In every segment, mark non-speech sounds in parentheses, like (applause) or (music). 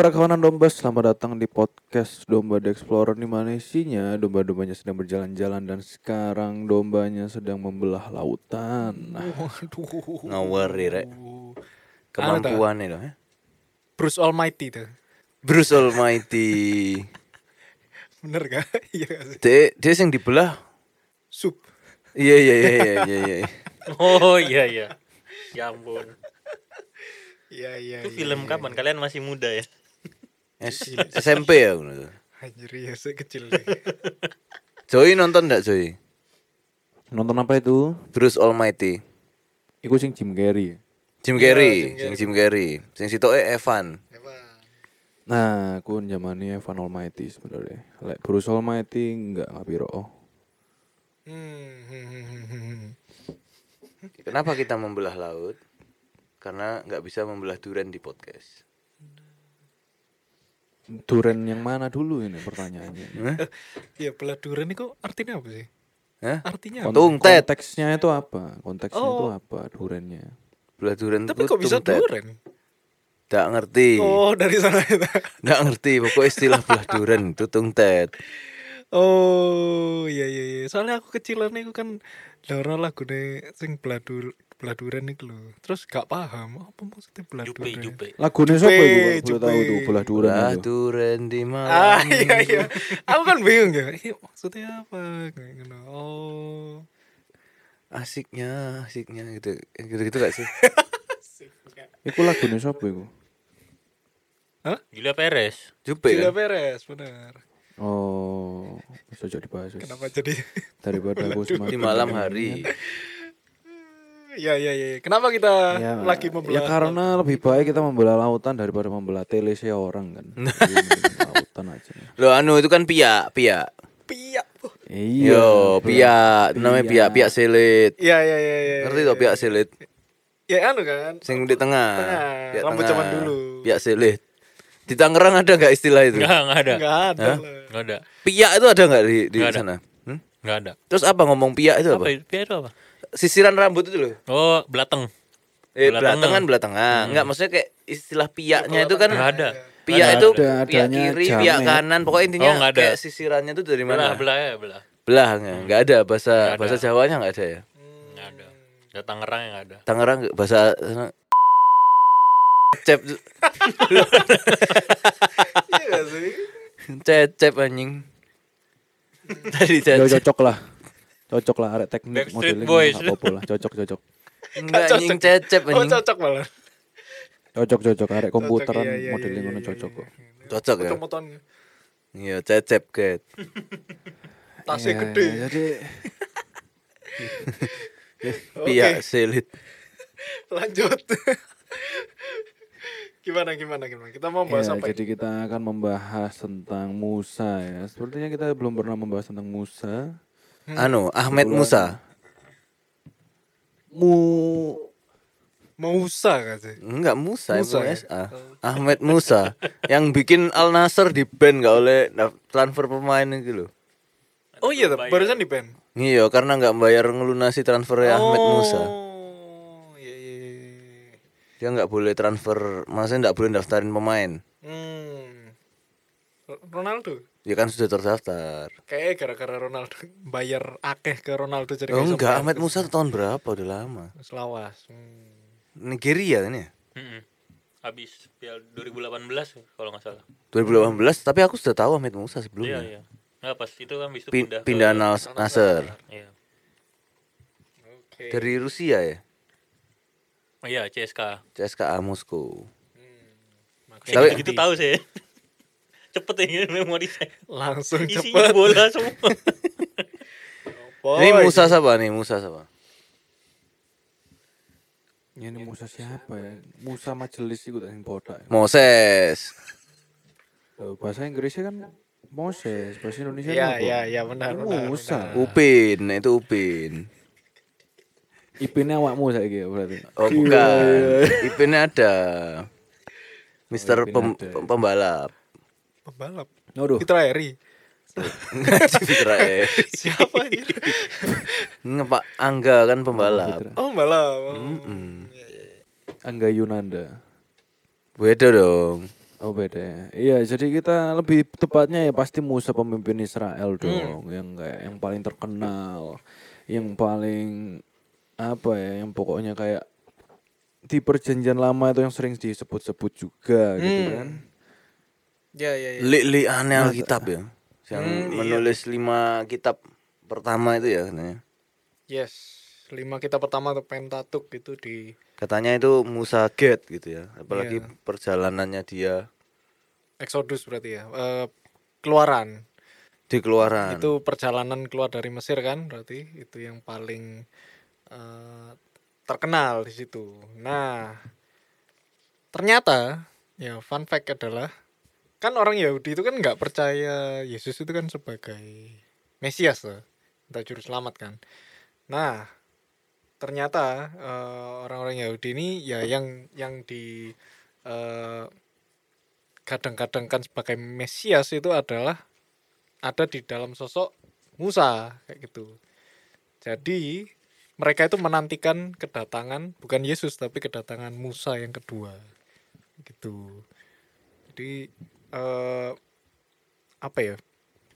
Para kawanan domba, selamat datang di podcast Domba The Explorer di mana isinya domba-dombanya sedang berjalan-jalan dan sekarang dombanya sedang membelah lautan. Waduh. Ngawur ya, Rek. Kemampuan itu, eh? Bruce Almighty tuh. Bruce Almighty. (laughs) Bener gak? (laughs) Iya gak sih? Dia, dia yang dibelah. Sup. Iya iya iya iya iya. iya. (laughs) Oh iya iya. Ya ampun. Iya iya. Itu iya, film iya, kapan? iya. Kalian masih muda ya? (laughs) S- SMP ya. ngono tuh. Anjir ya saya kecil (laughs) deh. Joy nonton enggak Joy? Nonton apa itu? Bruce Almighty. Iku sing Jim Carrey. Jim Iya, Carrey, Jim sing Jim Carrey. Sing sitoke Evan. Nah, aku zamani Evan Almighty sebenarnya. Lek Bruce Almighty enggak ngapiro. Oh. Hmm. Kenapa kita membelah laut? Karena nggak bisa membelah duren di podcast. Duren yang mana dulu ini pertanyaannya? Iya peladuran ini kok artinya apa sih? Hah? Artinya apa? Tungtet. Konteksnya itu apa? Konteksnya itu Oh. apa durennya? Belah duren Tapi itu kok bisa tungtet. duren? Nggak ngerti. Oh dari sana itu. Nggak ngerti. Pokoknya istilah belah duren itu tungtet. Oh iya iya iya. Soalnya aku kecilan itu kan Dora lagu deh sing beladur beladuran itu loh. Terus gak paham apa maksudnya Jupe beladuran. jupe. Lagunya siapa itu? Jupe. Boleh tahu tuh itu. duren di malam. Ah iya iya. Aku kan bingung ya. Ini maksudnya apa? Oh. asiknya asiknya gitu gitu gitu gak sih (laughs) Iku lagunya siapa iku? Julia Perez. Jupe Julia kan Perez benar. Oh, bisa jadi bahas. Kenapa jadi? Daripada aku semakin di malam hari Iya iya iya. Kenapa kita ya, lagi ya membelah? karena lebih baik kita membelah lautan daripada membelah telese orang kan (laughs) lautan aja lo anu itu kan piak piak. Oh. iya yo piak namanya piak piak selit Iya iya iya iya. ngerti tuh piak selit Ya anu kan. sing di tengah Tengah, rambut zaman dulu. piak selit di Tangerang ada nggak istilah itu Enggak, enggak ada. Enggak ada. Enggak ada. piak itu ada nggak di di Nggak ada. sana Hmm? Enggak ada. terus apa ngomong piak itu apa, Apa itu? Piala itu apa? Sisiran rambut itu loh Oh, belateng. eh Belah belah tengah. tengah belah tengah nggak maksudnya kayak istilah piaknya itu kan Enggak ada. Piak Nggak itu ada. kiri, jamet. piak kanan, pokoknya intinya Oh, kayak sisirannya itu dari Belah, mana? belah ya, belah. Belah nggak? Nggak ada bahasa Nggak ada. bahasa Jawanya nggak ada ya. Enggak ada. Ya Tangerang yang ada. Tangerang bahasa cep Iya sih. cecep anjing. Tadi ya cecep. cocok lah cocok lah arek teknik Backstreet modeling Boys. apa-apa lah cocok cocok Enggak anjing cecep Oh cocok malah. cocok cocok arek komputeran Cocok, iya, iya, modeling iya, ngono iya, cocok iya, kok iya. Cocok ya. Iya cecep ket. (laughs) Tasnya Ya, gede. jadi (laughs) Piak selit. (laughs) Lanjut. gimana gimana gimana? Kita mau bahas ya, apa? jadi kita akan membahas tentang Musa ya sepertinya kita belum pernah membahas tentang Musa Anu Ahmed Musa. mu Mau usah gak sih? Enggak Musa, Musa Musa ya? SA. Ahmed Musa yang bikin Al Nasr di ban nggak oleh transfer pemain itu loh. Oh iya, barusan di pen. Iya, karena nggak bayar ngelunasi transfernya Ahmed Musa. Oh, iya iya. iya. Dia nggak boleh transfer, maksudnya nggak boleh daftarin pemain. Hmm. Ronaldo. Ya kan sudah terdaftar. Kayak gara-gara Ronaldo (laughs) bayar akeh ke Ronaldo jadi Oh enggak. Ahmed Musa tahun berapa? Udah lama. Selawas. Hmm. Nigeria kan ya? Heeh. Habis Piala 2018 kalau nggak salah. 2018, tapi aku sudah tahu Ahmed Musa Iya, sebelumnya. iya. Enggak pas itu kan habis itu Pin- pindah pindah ke Nas- Nasr Iya. Oke. dari Rusia ya, Oh iya, CSKA. CSKA Moskow. Makanya Tapi- Gitu, tahu sih. Cepet ya memori saya. langsung Isinya cepet. bola semua. Ini Musa siapa nih? Musa siapa? ya ini Musa siapa ya Musa Majelis itu yang botak Moses. Eh, bahasa Inggrisnya kan Moses bahasa Indonesia Iya apa? iya iya benar benar. Musa Upin, nah itu Upin. ipinnya awakmu saiki ya berarti Oh bukan, Ipin ada. Mister Ipin pem- ada. pem- pembalap. Pembalap. Waduh. Fitra Eri. Citra eh. (laughs) Siapa ini? Nge, Pak Angga kan pembalap. Fitra. Oh, pembalap. Oh. Mm-mm. Angga Yunanda Beda dong. Oh beda ya. Iya, jadi kita lebih tepatnya ya pasti Musa pemimpin Israel dong, yang kayak yang paling terkenal, yang paling apa ya, yang pokoknya kayak di perjanjian lama itu yang sering disebut-sebut juga gitu kan. Ya ya ya. Li aneh Alkitab ya. Yang menulis lima kitab pertama itu ya katanya. Yes. Lima kita pertama tuh Pentatuk itu di Katanya itu Musa Gad gitu ya. Apalagi Iya. perjalanannya dia Exodus berarti ya. Eh, keluaran. di keluaran. Itu perjalanan keluar dari Mesir kan berarti itu yang paling eh, terkenal di situ. Nah, ternyata ya fun fact adalah kan orang Yahudi itu kan nggak percaya Yesus itu kan sebagai Mesias loh, entah juru selamat kan. Nah, ternyata eh, orang-orang Yahudi ini ya yang yang di eh, kadang-kadangkan sebagai Mesias itu adalah ada di dalam sosok Musa kayak gitu. Jadi mereka itu menantikan kedatangan bukan Yesus tapi kedatangan Musa yang kedua gitu. Jadi eh apa ya?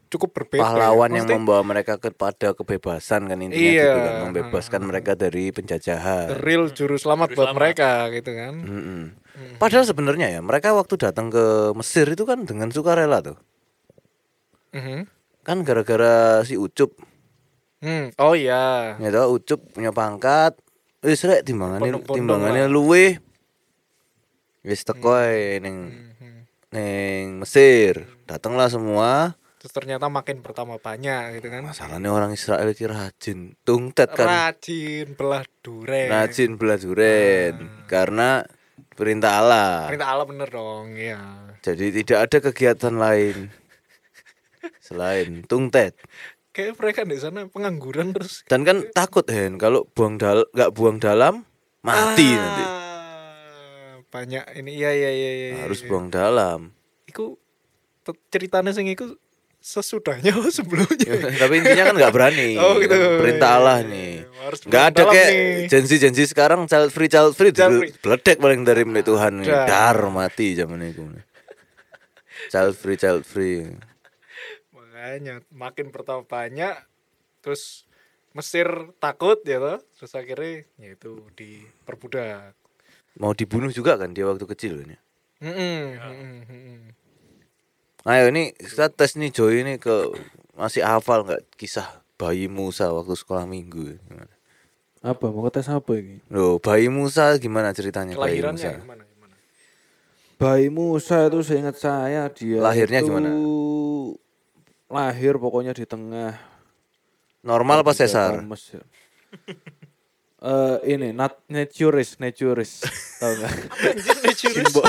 Cukup berbeda. ya. pahlawan yang Maksudnya, membawa mereka kepada kebebasan kan intinya Iya. gitu kan membebaskan mereka dari the penjajahan. real juru selamat Juru buat selamat. mereka gitu kan. Mm-mm. Padahal sebenarnya ya mereka waktu datang ke Mesir itu kan dengan sukarela tuh. Mhm. Kan gara-gara si Ucup, Hmm, oh iya. ya tau Ucup punya pangkat, wis rek timbangane lah. luwe. Wis teko ae ning Mhm. Ning Mesir. Datanglah semua. Terus ternyata makin bertambah banyak gitu kan. Masalahnya orang Israel iki rajin. Tungtet kan. Rajin belah duren. Rajin belah duren karena perintah Allah. Perintah Allah bener dong, ya. Jadi tidak ada kegiatan lain selain tungtet. Kayak mereka di sana pengangguran terus Dan kan takut Hen kalau buang dal nggak buang dalam mati Ah, nanti. Banyak ini iya iya iya iya. Harus iya. buang dalam. Iku ceritanya sing iku sesudahnya oh sebelumnya. (laughs) Tapi intinya kan nggak berani. (laughs) Oh, gitu. Perintah Allah Iya, nih. iya. Harus Nggak ada kayak nih. janji-janji sekarang child free child free, Child free. beledek paling dari milik Tuhan nih. Dar mati zaman itu. Child free child free. Makanya makin bertambah banyak terus Mesir takut ya toh. Terus akhirnya ya itu diperbudak. Mau dibunuh juga kan dia waktu kecil ini. Mm-mm, mm-mm, mm-mm. Ayo ini kita tes nih Joy ini ke masih hafal nggak kisah bayi Musa waktu sekolah minggu? Apa mau tes apa ini? Loh, bayi Musa gimana ceritanya bayi Musa? gimana gimana? Bayi Musa itu seingat saya dia Lahirnya itu gimana? Lahir pokoknya di tengah Normal apa sesar? Mesir. (laughs) Eh ini nat naturis naturis tahu nggak? Simbol.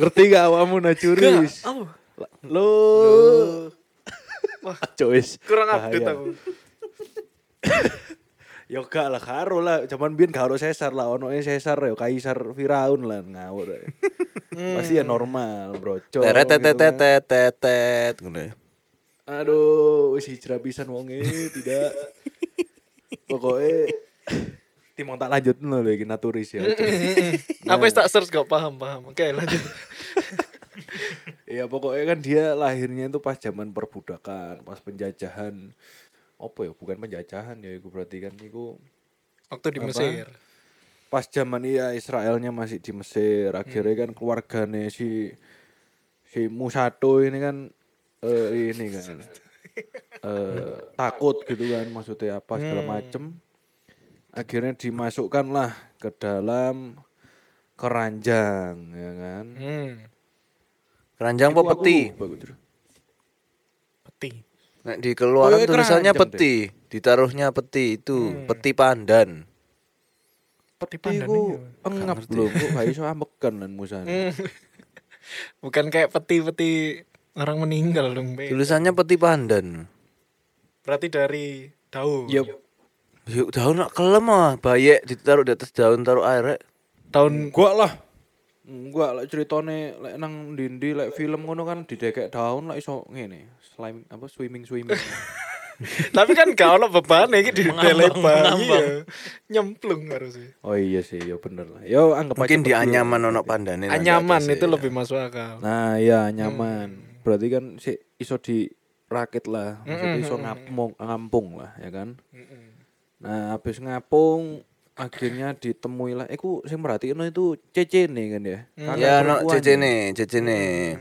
Ngerti gak awamu naturis? Oh, Lo. Wah, cois. kurang update aku. Ya gak lah karo lah, cuman biyen gak ono Caesar lah, ono Caesar ya kaisar Firaun lah ngawur. Pasti ya normal, bro. Teret tet tet tet tet tet ngono ya. Aduh, wis hijrah pisan wonge tidak. Pokoknya timong tak lanjut lho iki naturis ya. Apa yang tak search gak paham paham. Oke lanjut. (laughs) Iya pokoknya kan dia lahirnya itu pas zaman perbudakan, pas penjajahan. Apa ya? Bukan penjajahan ya, itu berarti kan itu Waktu di Apa? Mesir. pas zaman iya Israelnya masih di Mesir. Akhirnya kan keluarganya si si Musato ini kan eh, ini kan eh, takut gitu kan maksudnya apa segala macem. Akhirnya dimasukkanlah ke dalam keranjang ya kan. Hmm. Keranjang apa peti? Peti. Nek di keluaran Oh, iya, tulisannya peti, ditaruhnya peti itu, peti pandan. Peti pandan iya. engap belum kok gak iso ambekan lan musane. Hmm. (laughs) Bukan kayak peti-peti orang meninggal dong, Be. Tulisannya peti pandan. Berarti dari daun. Ya Yuk daun nak kelem ah, bayek ditaruh di atas daun taruh air. Daun gua lah. Gua lek ceritane lek nang ndi lek film ngono kan didekek daun lek iso ngene, slime apa swimming swimming. (laughs) Tapi kan gak ono beban iki di Mengambang, tele bayi mengambang. ya. Nyemplung harusnya. Oh iya sih, ya bener lah. Yo anggap Mungkin aja di anyaman ono pandane. lah, Anyaman itu ya. lebih masuk akal. Nah, iya nyaman. Berarti kan si iso di rakit lah, maksudnya iso Mm-mm. ngampung, ngampung lah, ya kan. Nah, habis ngapung akhirnya ditemui lah. Iku sing merhatiin itu cecene kan ya. Kakak Ya no perempuan cecene, cecene. ya.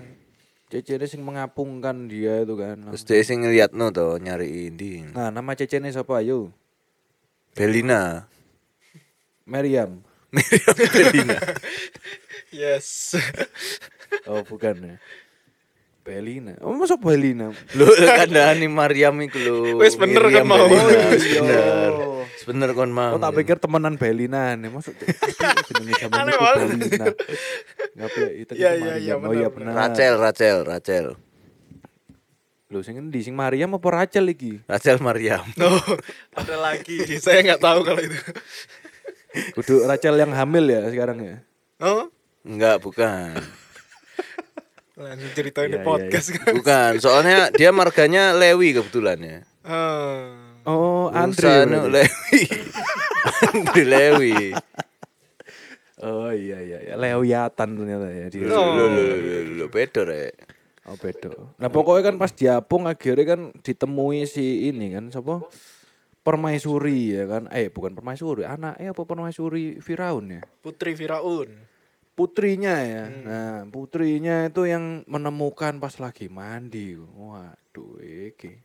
Cecene sing mengapungkan dia itu kan. Terus dia sing ngeliatno to nyari ini. Nah, nama cecene siapa ayo? Belina. Meriam. (laughs) Miriam Belina. (laughs) Yes. Oh, bukan ya. Belina. Oh, masuk Belina. Lu kandhani Mariam iku lho. Wis bener kan mau. Oh, Wis iya. bener. Wis bener kon mau. Oh, tak pikir temenan Belina nih. Masuk jenenge (laughs) itu banget. Belina. Enggak itu Iya, iya, iya, Mariam. Oh iya benar, benar. Rachel, Rachel, Rachel. Lho sing endi sing Mariam apa Rachel iki? Rachel Mariam. No, (laughs) ada lagi. Saya nggak tahu kalau itu. Kudu Rachel yang hamil ya sekarang ya. Oh, Enggak, bukan. Lanjut ceritain Iya, di iya, podcast kan. Bukan, soalnya dia marganya Lewi kebetulan ya. Ah. Oh, Andre. Berarti. Lewi. (laughs) Andre Lewi. Oh iya iya ya. Lewiatan ternyata ya di Lu lu lu lu, lu beda rek. Oh bedo. Nah pokoknya kan pas diapung akhirnya kan ditemui si ini kan siapa? Permaisuri ya kan. Eh bukan permaisuri, anaknya apa permaisuri Firaun ya? Putri Firaun. Putrinya ya. Nah, putrinya itu yang menemukan pas lagi mandi. Waduh, iki.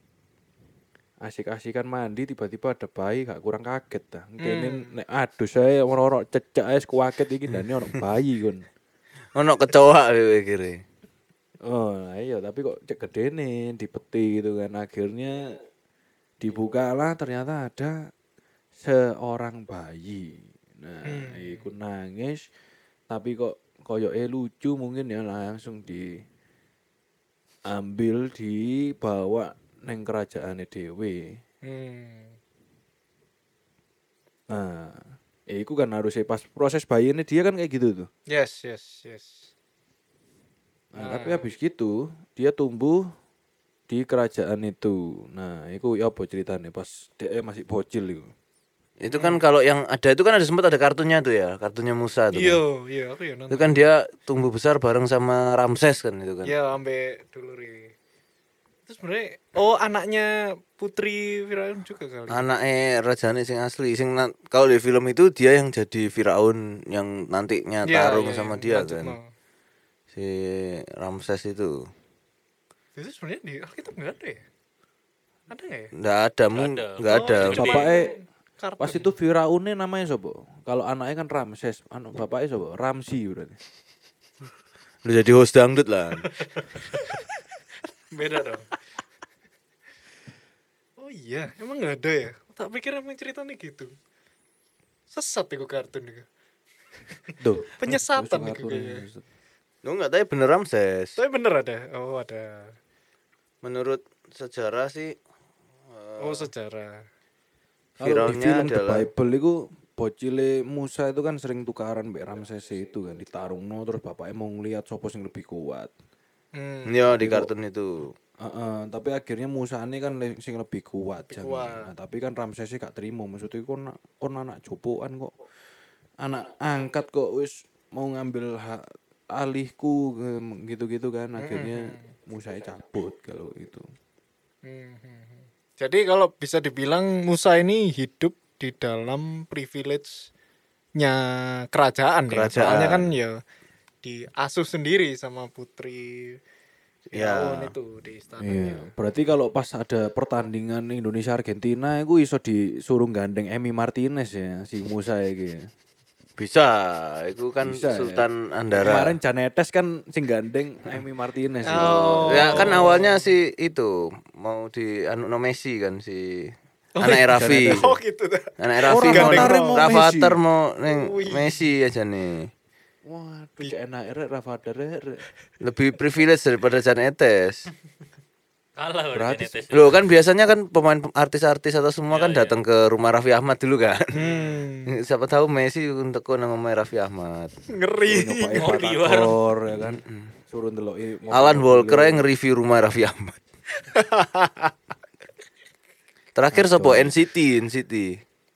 Asik-asikan mandi tiba-tiba ada bayi gak kurang kaget dah. Mungkin nek aduh saya ora cecak es kuaget iki dan orang bayi kon. Ono kecoa kowe kira. Oh, nah iya tapi kok cek gede nih dipeti gitu kan. Akhirnya dibukalah ternyata ada seorang bayi. Nah, iku nangis tapi kok koyoke lucu mungkin ya langsung diambil dibawa neng kerajaane dhewe. Hmm. Nah, ya iku kan harusnya pas proses bayi ini dia kan kayak gitu tuh. Yes, yes, yes. Nah, tapi habis gitu dia tumbuh di kerajaan itu. Nah, itu ya apa ceritanya pas dia masih bocil itu. Itu kan kalau yang ada itu kan ada sempat ada kartunya tuh ya, kartunya Musa tuh. kan. Iya, iya aku ya Itu kan dia tumbuh besar bareng sama Ramses kan itu kan. Iya, ambe dulu ri. Terus sebenarnya oh anaknya Putri Firaun juga kali. Anaknya rajane sing asli, sing kalau di film itu dia yang jadi Firaun yang nantinya Iya, tarung iya, sama yang dia kan. no. Si Ramses itu. Itu sebenarnya di Alkitab nggak ada ya? Ada nggak ya? Nggak ada, ada. nggak ada. Oh, itu di Bapaknya kartun. pas itu Firaunnya namanya siapa? Kalau anaknya kan Ramses, anu bapaknya siapa? Ramsi berarti. (laughs) Udah jadi host dangdut lah. (laughs) beda dong. (laughs) Oh iya, emang nggak ada ya? Tak pikir emang ceritanya gitu. Sesat itu kartun itu. Tuh. Penyesatan itu kayaknya. Lu nggak tahu ya bener Ramses. Tapi bener ada. Oh ada. Menurut sejarah sih Oh sejarah. Kalau di film The adalah Bible itu bocile Musa itu kan sering tukaran mbak Ramses itu kan ditarung no terus bapaknya mau ngeliat sopo sing lebih kuat. Hmm. ya di kartun itu. Heeh, tapi akhirnya Musa ini kan le- sing lebih kuat Lebih kuat. Nah, tapi kan Ramsesnya gak terima maksudnya kon kon anak jopoan kok anak angkat kok wis mau ngambil hak alihku gitu-gitu kan akhirnya Musa cabut kalau itu. Hmm, hmm, hmm. Jadi kalau bisa dibilang Musa ini hidup di dalam privilege-nya kerajaan, ya. Kerajaan. Soalnya kan ya diasuh sendiri sama putri Ya. Itu di Iya, istananya. berarti kalau pas ada pertandingan Indonesia Argentina itu iso disuruh gandeng Emi Martinez ya si Musa iki. Bisa, itu kan Bisa, ya. Sultan Andara. Kemarin Janetes kan sing gandeng Emi Martinez. ya. Oh. Ya kan awalnya si itu mau di anu no Messi kan si anak Raffi. Oh gitu dah. Anak Orang mau Rafathar neng mau neng. Messi aja nih. Waduh, enak Rafathar rek. Lebih privilege daripada Janetes. (laughs) Kalah Gratis. Loh kan biasanya kan pemain artis-artis atau semua kan datang ke rumah Raffi Ahmad dulu kan. Hmm. (laughs) Siapa tahu Messi untuk kau omahe Raffi Ahmad. Ngeri. Batagor ya kan. Suruh ndeloki mobil- Alan Walker yang nge-review rumah Raffi Ahmad. (laughs) Terakhir sapa NCT, NCT.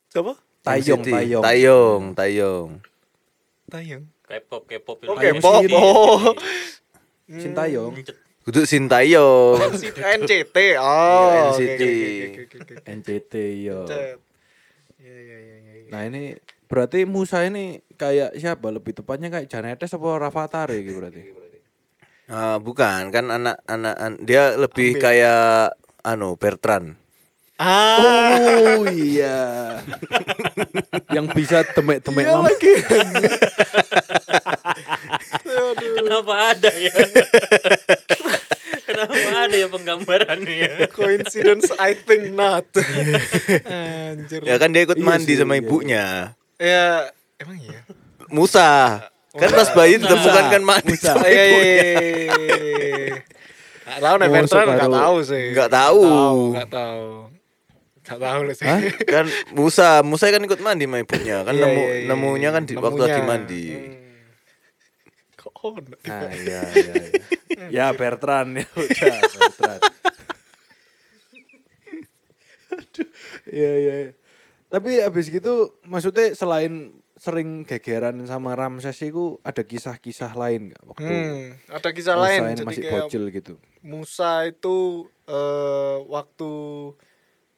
Siapa? Tayong, NCT. Tayong. Tayong, Tayong. Tayang. K-pop K-pop Oh, Tayong K-pop. sendiri. Oh. Sintayong. Kudu Sintayong. NCT. (laughs) Oh. NCT. NCT yo. Iya, iya, iya, iya, iya. Nah ini berarti Musa ini kayak siapa? Lebih tepatnya kayak Janetes apa Rafatari gitu berarti? Ah, bukan, kan anak-anak an- dia lebih kayak anu Bertrand. Ah. Oh iya. Yang bisa demek-demek Iya lagi. Kenapa ada ya? Kenapa ada ya penggambarannya ya? Coincidence I think not. Anjir. Ya kan dia ikut Iya mandi sih, sama iya. ibunya. Ya, emang iya. Musa. Kan pas bayi ditemukan kan mandi Musa. sama Oh, iya, iya, ibunya. iya, iya. Nggak tahu nih Oh, Bertrand nggak separuh. tahu sih. Nggak tahu. Nggak tahu. Nggak tahu lah sih. Hah? Kan Musa, Musa kan ikut mandi sama ibunya. Kan Iya, nemu iya, iya, nemunya kan di waktu lagi mandi. Hmm. Kok ono? Ah iya iya. iya. (laughs) ya Bertrand ya udah Bertrand. Aduh, Iya iya. Tapi abis gitu maksudnya selain sering gegeran sama Ramses itu ada kisah-kisah lain nggak waktu Hmm, ada kisah Musa lain. Jadi masih kayak bocil gitu. Musa itu eh, waktu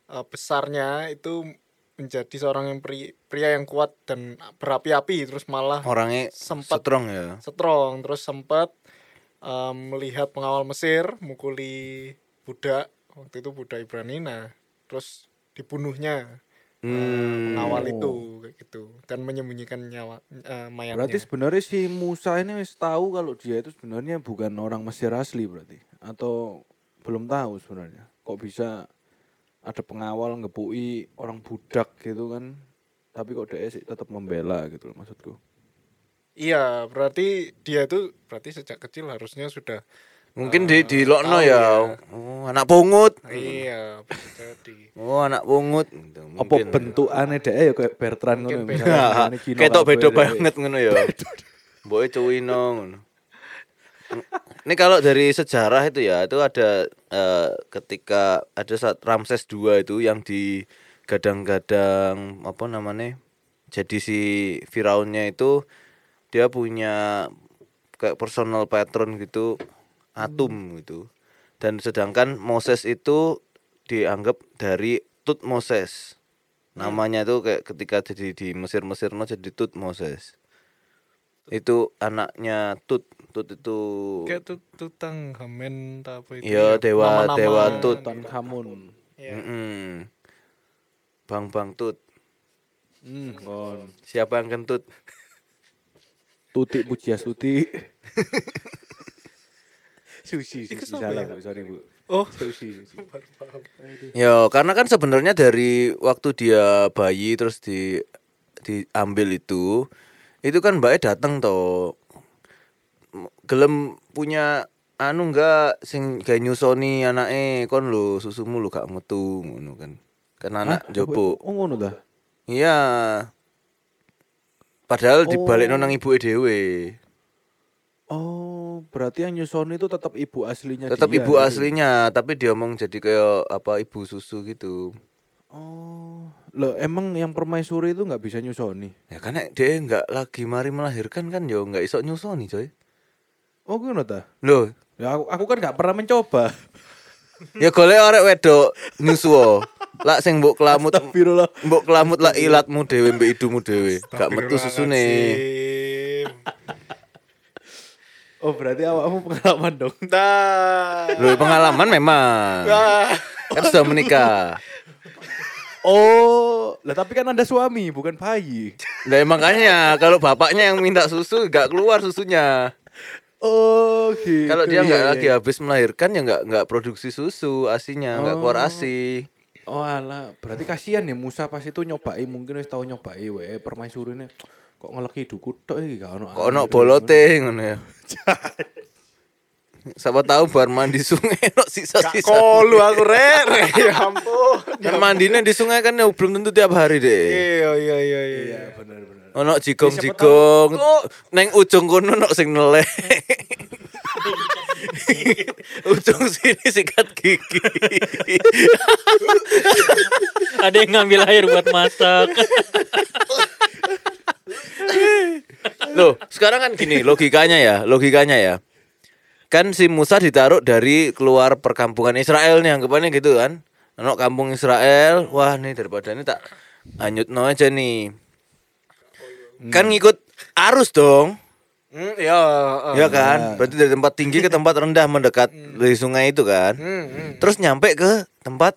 eh, besarnya itu menjadi seorang yang pri- pria yang kuat dan berapi-api terus malah Orangnya Sempat. strong ya. strong terus sempat eh, melihat pengawal Mesir mukuli budak waktu itu budak Ibrani nah terus dibunuhnya eh, Hmm. pengawal itu kayak gitu dan menyembunyikan nyawa eh, mayatnya Berarti sebenarnya si Musa ini wis tahu kalau dia itu sebenarnya bukan orang Mesir asli berarti atau belum tahu sebenarnya. Kok bisa ada pengawal ngebui orang budak gitu kan. Tapi kok dia sih tetap membela gitu loh maksudku. iya berarti dia itu berarti sejak kecil harusnya sudah Mungkin di di tahu Lokno ya. ya. Oh, anak pungut. iya jadi Oh, anak pungut. Gitu, Apa mungkin. bentukannya dia ya kayak Bertrand ngono misalnya. ini Cino Ketok beda deh. banget ngono ya. Boy cuwino ngono. Ini kalau dari sejarah itu ya, itu ada eh, ketika ada saat Ramses II itu yang digadang-gadang apa namanya? Jadi si Firaunnya itu dia punya kayak personal patron gitu, Atum gitu. Dan sedangkan Moses itu dianggap dari Tut Moses. Namanya itu kayak ketika jadi di Mesir-Mesir no jadi Tut Moses. Itu anaknya Tut. Tut itu kayak tuh tutang hamen apa itu Iya, ya, dewa- dewa Tut. Tutankhamun. Iya. Mm-mm. Bang Bang Tut. Hmm, kon. Siapa yang kentut? (laughs) Tuti Pujiastuti. (laughs) sushi, Iku sushi siapa salah ya? Bu, sorry Bu. oh Sushi, sushi. Ya, karena kan sebenarnya dari waktu dia bayi terus di diambil itu, itu kan mbaknya datang toh. Gelem punya anu enggak sing kayak nyusoni anake kon lho susumu lho gak metu ngono kan. Kan anak jopo. Oh ngono dah. Iya. Padahal dibalik Oh. nang ibuke dhewe. Oh, berarti yang nyusun itu tetap ibu aslinya Tetap dia, ibu gitu. aslinya, tapi dia omong jadi kayak apa ibu susu gitu. Oh, lo emang yang permaisuri itu nggak bisa nyusoni? Ya karena dia nggak lagi mari melahirkan kan yo nggak iso nyusoni coy. Oh, ngono ta? Loh, Ya aku, aku kan nggak pernah mencoba. (laughs) ya golek arek wedok nyusuo. Lak sing mbok kelamut Astagfirullah. mbok kelamut lak ilatmu dhewe mbek idumu dhewe. Gak metu susune. Oh, berarti awakmu pengalaman dong. Nah. Loh, pengalaman memang. Nah. Kan sudah menikah. Oh, lah tapi kan Anda suami, bukan bayi. Nah, makanya kalau bapaknya yang minta susu gak keluar susunya. Oh, gitu. Kalau dia nggak Iya, lagi iya. habis melahirkan ya nggak nggak produksi susu asinya, nggak keluar Oh. asi. Oh alah, berarti kasihan ya Musa pas itu nyobai mungkin wis tau nyobai wae permaisurine kok ngeleki duku tok iki gak ono. Kok ono bolote ngono ya. (laughs) Siapa tahu bar mandi sungai (laughs) no Gak sisa-sisa. kolu aku rek. (laughs) Ya ampun. Kan mandinya di sungai kan ya belum tentu tiap hari deh. Iya iya iya iya. Iya, bener bener. Ono jigong-jigong. Neng ujung kono ono sing nelek. (laughs) ujung sini sikat gigi Ada yang ngambil air buat masak. Loh, sekarang kan gini logikanya ya, logikanya ya. Kan si Musa ditaruh dari keluar perkampungan Israel nih, anggapannya gitu kan. Anak kampung Israel, wah nih daripada ini tak hanyut no aja nih. Kan ngikut arus dong, Hmm, ya, eh. ya kan? Berarti dari tempat tinggi ke tempat rendah mendekat dari sungai itu kan. Hmm, hmm. Terus nyampe ke tempat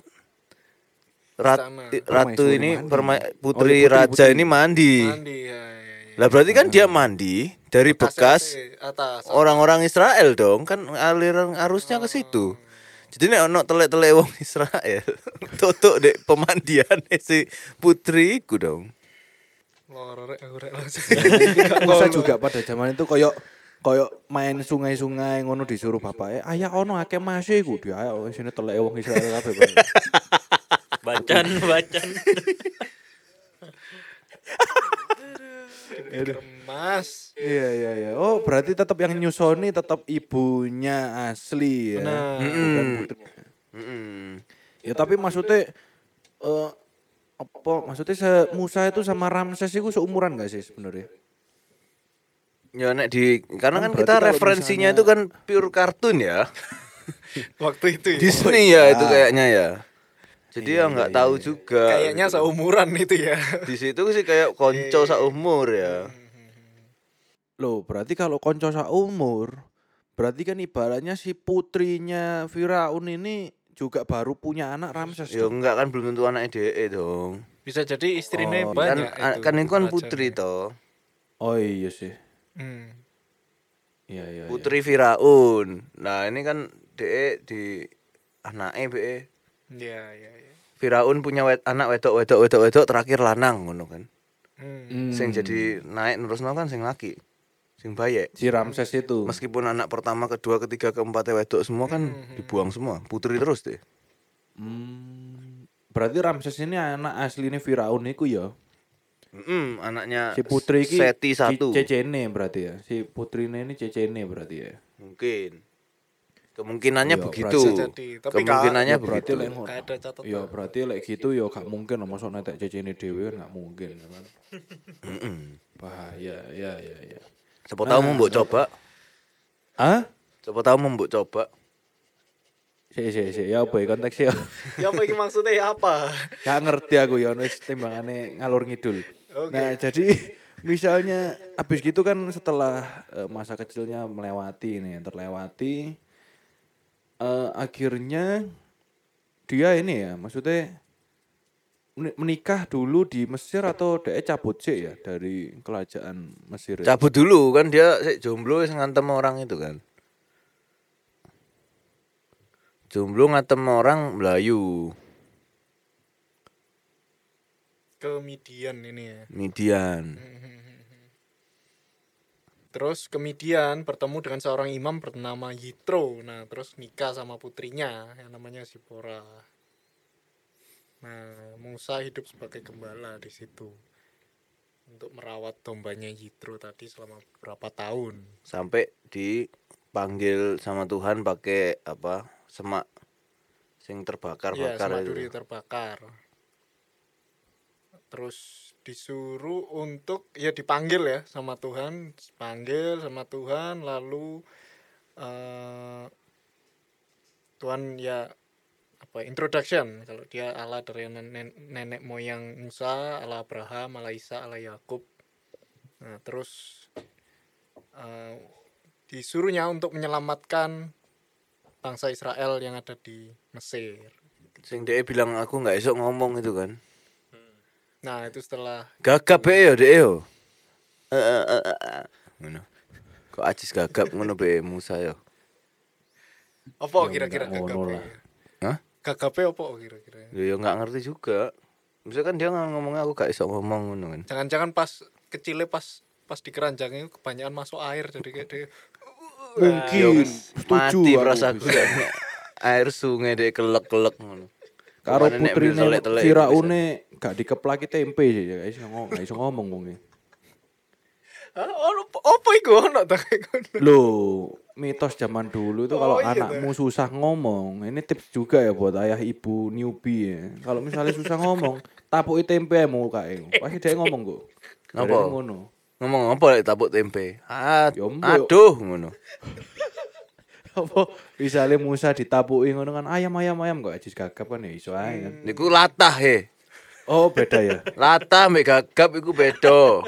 rat, ratu Permaisuri ini perma- Oh, putri iya, putri, raja putri. ini mandi. Mandi ya, ya, ya. Lah berarti kan dia mandi dari Atas, bekas eh, atas. orang-orang Israel dong kan aliran arusnya ke situ. Jadi nek ono telek-telek wong Israel, (laughs) tutuk dek pemandian si putriku dong. Loro rek aku rek langsung. Musa juga pada zaman itu koyok koyok main sungai-sungai ngono disuruh bapaknya ayah ono akeh masih iku dia ayo sini telek wong Israel kabeh Pak." (laughs) Bacan, bacan. Kemas. iya iya iya oh berarti tetap yang nyusoni tetap ibunya asli ya bukan putri. Mm-mm. ya tapi maksudnya eh apa maksudnya se Musa itu sama Ramses itu seumuran gak sih sebenarnya Ya nek di karena Kan kan berarti kita referensinya misalnya- itu kan pure kartun ya. (laughs) Waktu itu ya. Disney ya itu iya. kayaknya ya. Jadi Iya, ya nggak iya, tahu iya. juga. Kayaknya seumuran itu ya. di situ sih kayak konco seumur ya. Loh, berarti kalau konco umur, berarti kan ibaratnya si putrinya Firaun ini juga baru punya anak Ramses. Ya enggak kan belum tentu anaknya DE dong. Bisa jadi istrinya Oh, Kan banyak a- itu, kan itu kan putri toh. Oh iya sih. Hmm. Iya iya. iya. Putri Firaun. Nah, ini kan DE di anaknya BE. Iya, iya, iya. Firaun punya wet, anak wedok wedok wedok wedok terakhir lanang ngono kan. Hmm. Hmm. Sing jadi naik nerusno kan sing laki. Sing bayek. si Ramses itu. Meskipun anak pertama, kedua, ketiga, keempat wedok semua kan dibuang semua. Putri terus deh. Hmm, berarti Ramses ini anak aslinya Firaun iku ya. Mm, anaknya Si putri iki Seti satu. Cecene berarti ya. Si putrinya ini Cecene berarti ya. Mungkin. Kemungkinannya Iya, begitu. jadi. Tapi Kemungkinannya Ya, berarti begitu. lek ada catatan. Ya berarti lek gitu ya gak mungkin lah masuk netek Cecene dhewe gak mungkin ya kan. Bahaya ya ya ya. Siapa tahu mau mbok coba. Hah? Siapa tahu mau mbok coba. Si si si ya apa ya konteksnya? Ya apa ini maksudnya ya apa? Gak ngerti aku ya wis timbangane ngalur ngidul. Nah, jadi misalnya habis gitu kan setelah eh, masa kecilnya melewati nih, terlewati eh, akhirnya dia ini ya, maksudnya menikah dulu di Mesir atau dia cabut sih ya dari kerajaan Mesir. ya? Cabut dulu kan dia sik jomblo ngantem orang itu kan. Jomblo ngantem orang Melayu, Kemidian ini ya. Midian. (laughs) Terus kemudian bertemu dengan seorang imam bernama Yitro. Nah, terus nikah sama putrinya yang namanya Sipora. Nah, Musa hidup sebagai gembala di situ. Untuk merawat dombanya Yitro tadi selama beberapa tahun. Sampai dipanggil sama Tuhan pakai apa? Semak sing Iya, terbakar-bakar sama itu. duri terbakar. Terus disuruh untuk ya dipanggil ya sama Tuhan, panggil sama Tuhan lalu eh Tuhan ya apa introduction kalau dia Allah dari nenek, nenek moyang Musa, Allah Abraham, Allah Isa, Allah Yakub. Nah, terus eh disuruhnya untuk menyelamatkan bangsa Israel yang ada di Mesir. Sing dia bilang aku nggak esok ngomong itu kan. Nah, itu setelah Gagap yo dek yo. Eh, eh. Ngono. Kok ajis gagap ngono be Musa yo. apa Ya, kira-kira gagape? lah. Hah? Gagape apa kira-kira? Ya nggak ngerti juga. Misalnya kan dia ngomongnya aku gak esok ngomong ngono kan. Jangan-jangan pas kecilnya pas pas di keranjangnya kebanyakan masuk air jadi kayak dia (laughs) Mungkin setuju Mati aku perasaanku air sungai dek kelek-kelek ngono. Karo putrine Firaune gak dikeplaki tempe sih ya, guys ngomong, iso ngomong wong e. Hah? Oh, apa iku ono ta? Loh, mitos zaman dulu itu Oh, kalau iya anakmu susah ngomong, ini tips juga ya buat ayah ibu newbie ya. Kalau misalnya susah ngomong, tapuki tempe mau kae. Pasti dia ngomong kok. Apa? Bareng ngono. Ngomong apa lek tapuk tempe? Ah, aduh ngono. Apa misalnya Musa ditapuki ngono kan ayam ayam ayam kok ajis gagap kan ya iso ae kan. Niku latah he. Oh, beda ya. Latah mbek gagap iku beda.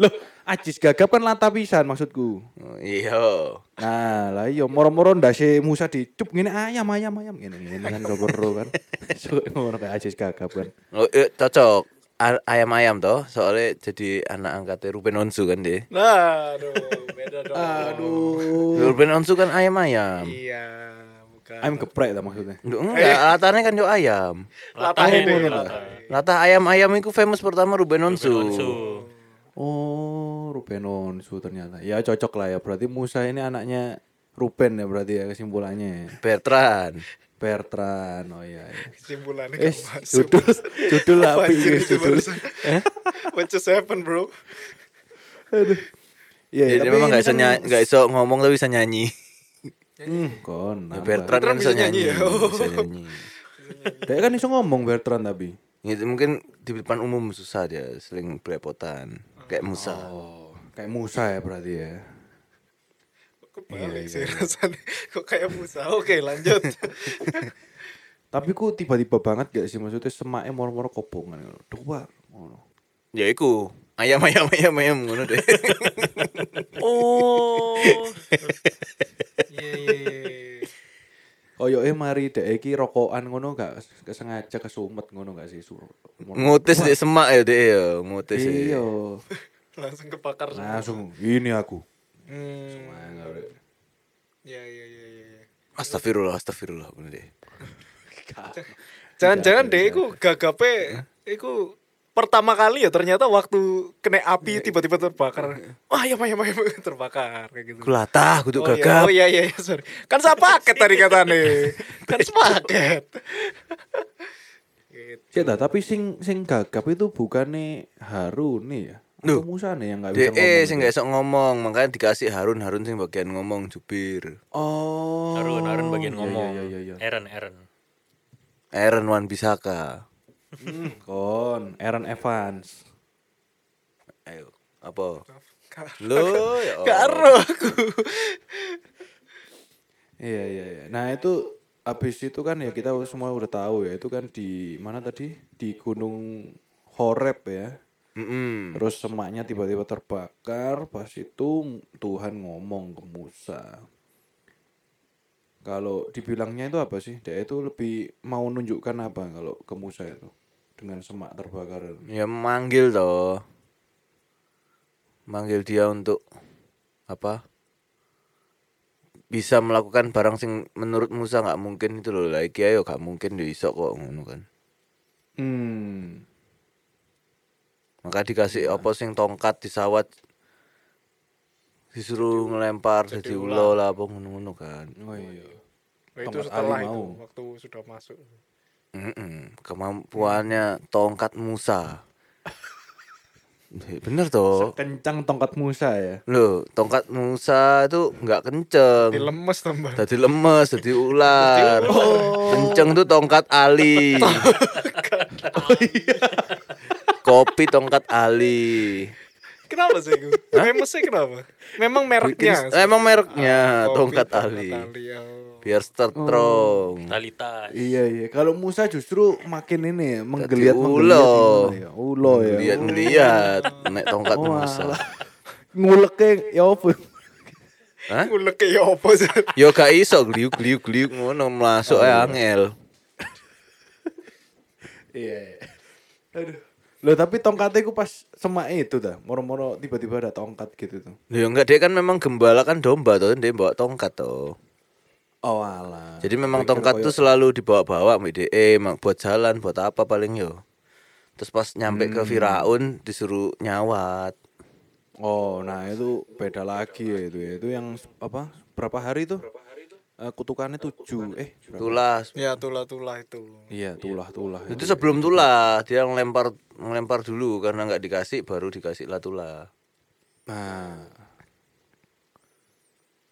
Loh, ajis gagap kan lata pisan maksudku. Oh, Iya. Nah, lah iya moro-moro ndase Musa dicup ngene ayam ayam ayam ngene ngene kan robero kan. So, ngono kayak ajis gagap kan. Oh, eh, cocok. Ayam-ayam toh, soalnya jadi anak angkatnya Ruben Onsu kan deh. Nah, aduh, beda dong. Aduh. Ruben Onsu kan ayam-ayam. Iya, bukan. Ayam geprek lah maksudnya. Enggak, enggak, latahnya kan yo ayam. Latah ini. latah. ayam-ayam itu famous pertama Ruben Onsu. Onsu. Oh, Ruben Onsu ternyata. Ya cocok lah ya. Berarti Musa ini anaknya Ruben ya berarti ya kesimpulannya. Bertrand. Bertrand. Oh iya. iya. Kesimpulannya Eh, masuk. judul judul Apa ya, itu judul. barusan? What just happened, bro? Iya, Jadi tapi memang ini nggak bisa kan- ny- nggak iso ngomong tapi bisa nyanyi. Hmm, kon. Ya. Bertrand kan bisa bisa nyanyi nyanyi, ya? Oh. bisa nyanyi. Dia kan iso ngomong Bertrand tapi. Gitu, mungkin di depan umum susah dia, sering belepotan. Kayak Musa. Oh, kayak Musa ya berarti ya. Kebalik Iya, sih iya. rasanya. Kok kayak Musa. Oke, lanjut. (laughs) Tapi ku tiba-tiba banget gak sih maksudnya semaknya moro-moro kobongan ngono. Dua ngono. Ya iku, ayam ayam ayam ayam ngono deh. (laughs) Oh. (laughs) Koyoke mari dek iki rokokan ngono gak kesengaja kesumet ngono gak sih suruh. Ngutis di semak ya deh ya, ngutis. ya. Iya. (laughs) Langsung kebakar semua. Langsung ini aku. Hmm. Semangat. Iya, iya, iya, iya. Astagfirullah, astagfirullah ngono deh. (laughs) Jangan-jangan deh, iku gagape, iku pertama kali ya ternyata waktu kena api tiba-tiba terbakar. Wah, ayam ayam ayam terbakar kayak gitu. Ku latah, kudu Oh iya, gagap. oh iya iya iya, sorry. Kan sepaket tadi katanya. (laughs) kan sepaket. gitu. Ya dah, tapi sing sing gagap itu bukannya Harun nih ya. Loh. Musa nih yang gak bisa DE ngomong. sing itu? gak iso ngomong, makanya dikasih Harun, Harun sing bagian ngomong jubir. Oh. Harun, Harun bagian Iya, ngomong. Iya iya iya. Aaron, Aaron. Aaron Wan Bisaka. Kon, Aaron Evans. Ayo, apa? Lo ya. Karo aku. Iya iya iya. Nah itu habis itu kan ya kita semua udah tahu ya itu kan di mana tadi di Gunung Horeb ya. Mm-mm. Terus semaknya tiba-tiba terbakar. Pas itu Tuhan ngomong ke Musa. Kalau dibilangnya itu apa sih? Dia itu lebih mau nunjukkan apa kalau ke Musa itu dengan semak terbakar. itu? Ya manggil toh. Manggil dia untuk apa? Bisa melakukan barang sing menurut Musa nggak mungkin itu loh. Lagi ayo gak mungkin iso kok ngono kan. Hmm. Maka dikasih apa sing tongkat disawat disuruh ngelempar jadi ulo lah apa ngono-ngono kan. Oh iya. Nah, itu setelah itu mau. waktu sudah masuk. Mm-mm. Kemampuannya tongkat Musa. Eh, Bener toh. Kencang tongkat Musa ya. Loh, tongkat Musa itu nggak kenceng. Di lemes tambah. Tadi lemes, tadi ular. Kenceng tuh tongkat Ali. Kopi tongkat Ali. Kenapa sih itu? Memesnya kenapa? Memang mereknya. Bikin- emang mereknya Kopi tongkat Ali. oh. Biar strong. Talita. Iya iya. Kalau Musa justru makin ini ya, menggeliat ulo. ya. Ulo ya. Lihat ngeliat nek tongkat Oh, Musa. Nguleknya ya apa? Hah? Ngulek kayak apa sih? Yo gak iso gliuk gliuk gliuk ngono masuk ae angel. Iya. Aduh. Loh tapi tongkatnya ku pas semak itu dah. Moro-moro tiba-tiba ada tongkat gitu tuh. Loh enggak dia kan memang gembala kan domba tuh dia bawa tongkat tuh. Oh alah. Jadi memang Pikir tongkat koyo- tuh selalu dibawa-bawa DE emang buat jalan buat apa paling yo. Terus pas nyampe ke Firaun disuruh nyawat. Oh, nah itu beda lagi ya itu ya. Itu yang apa? Berapa hari tuh? Eh, kutukannya tujuh. Eh, berapa? Tulah. Ya tulah-tulah itu. Iya, tulah-tulah. Itu sebelum tulah dia ngelempar ngelempar dulu karena nggak dikasih baru dikasih lah tulah. Nah.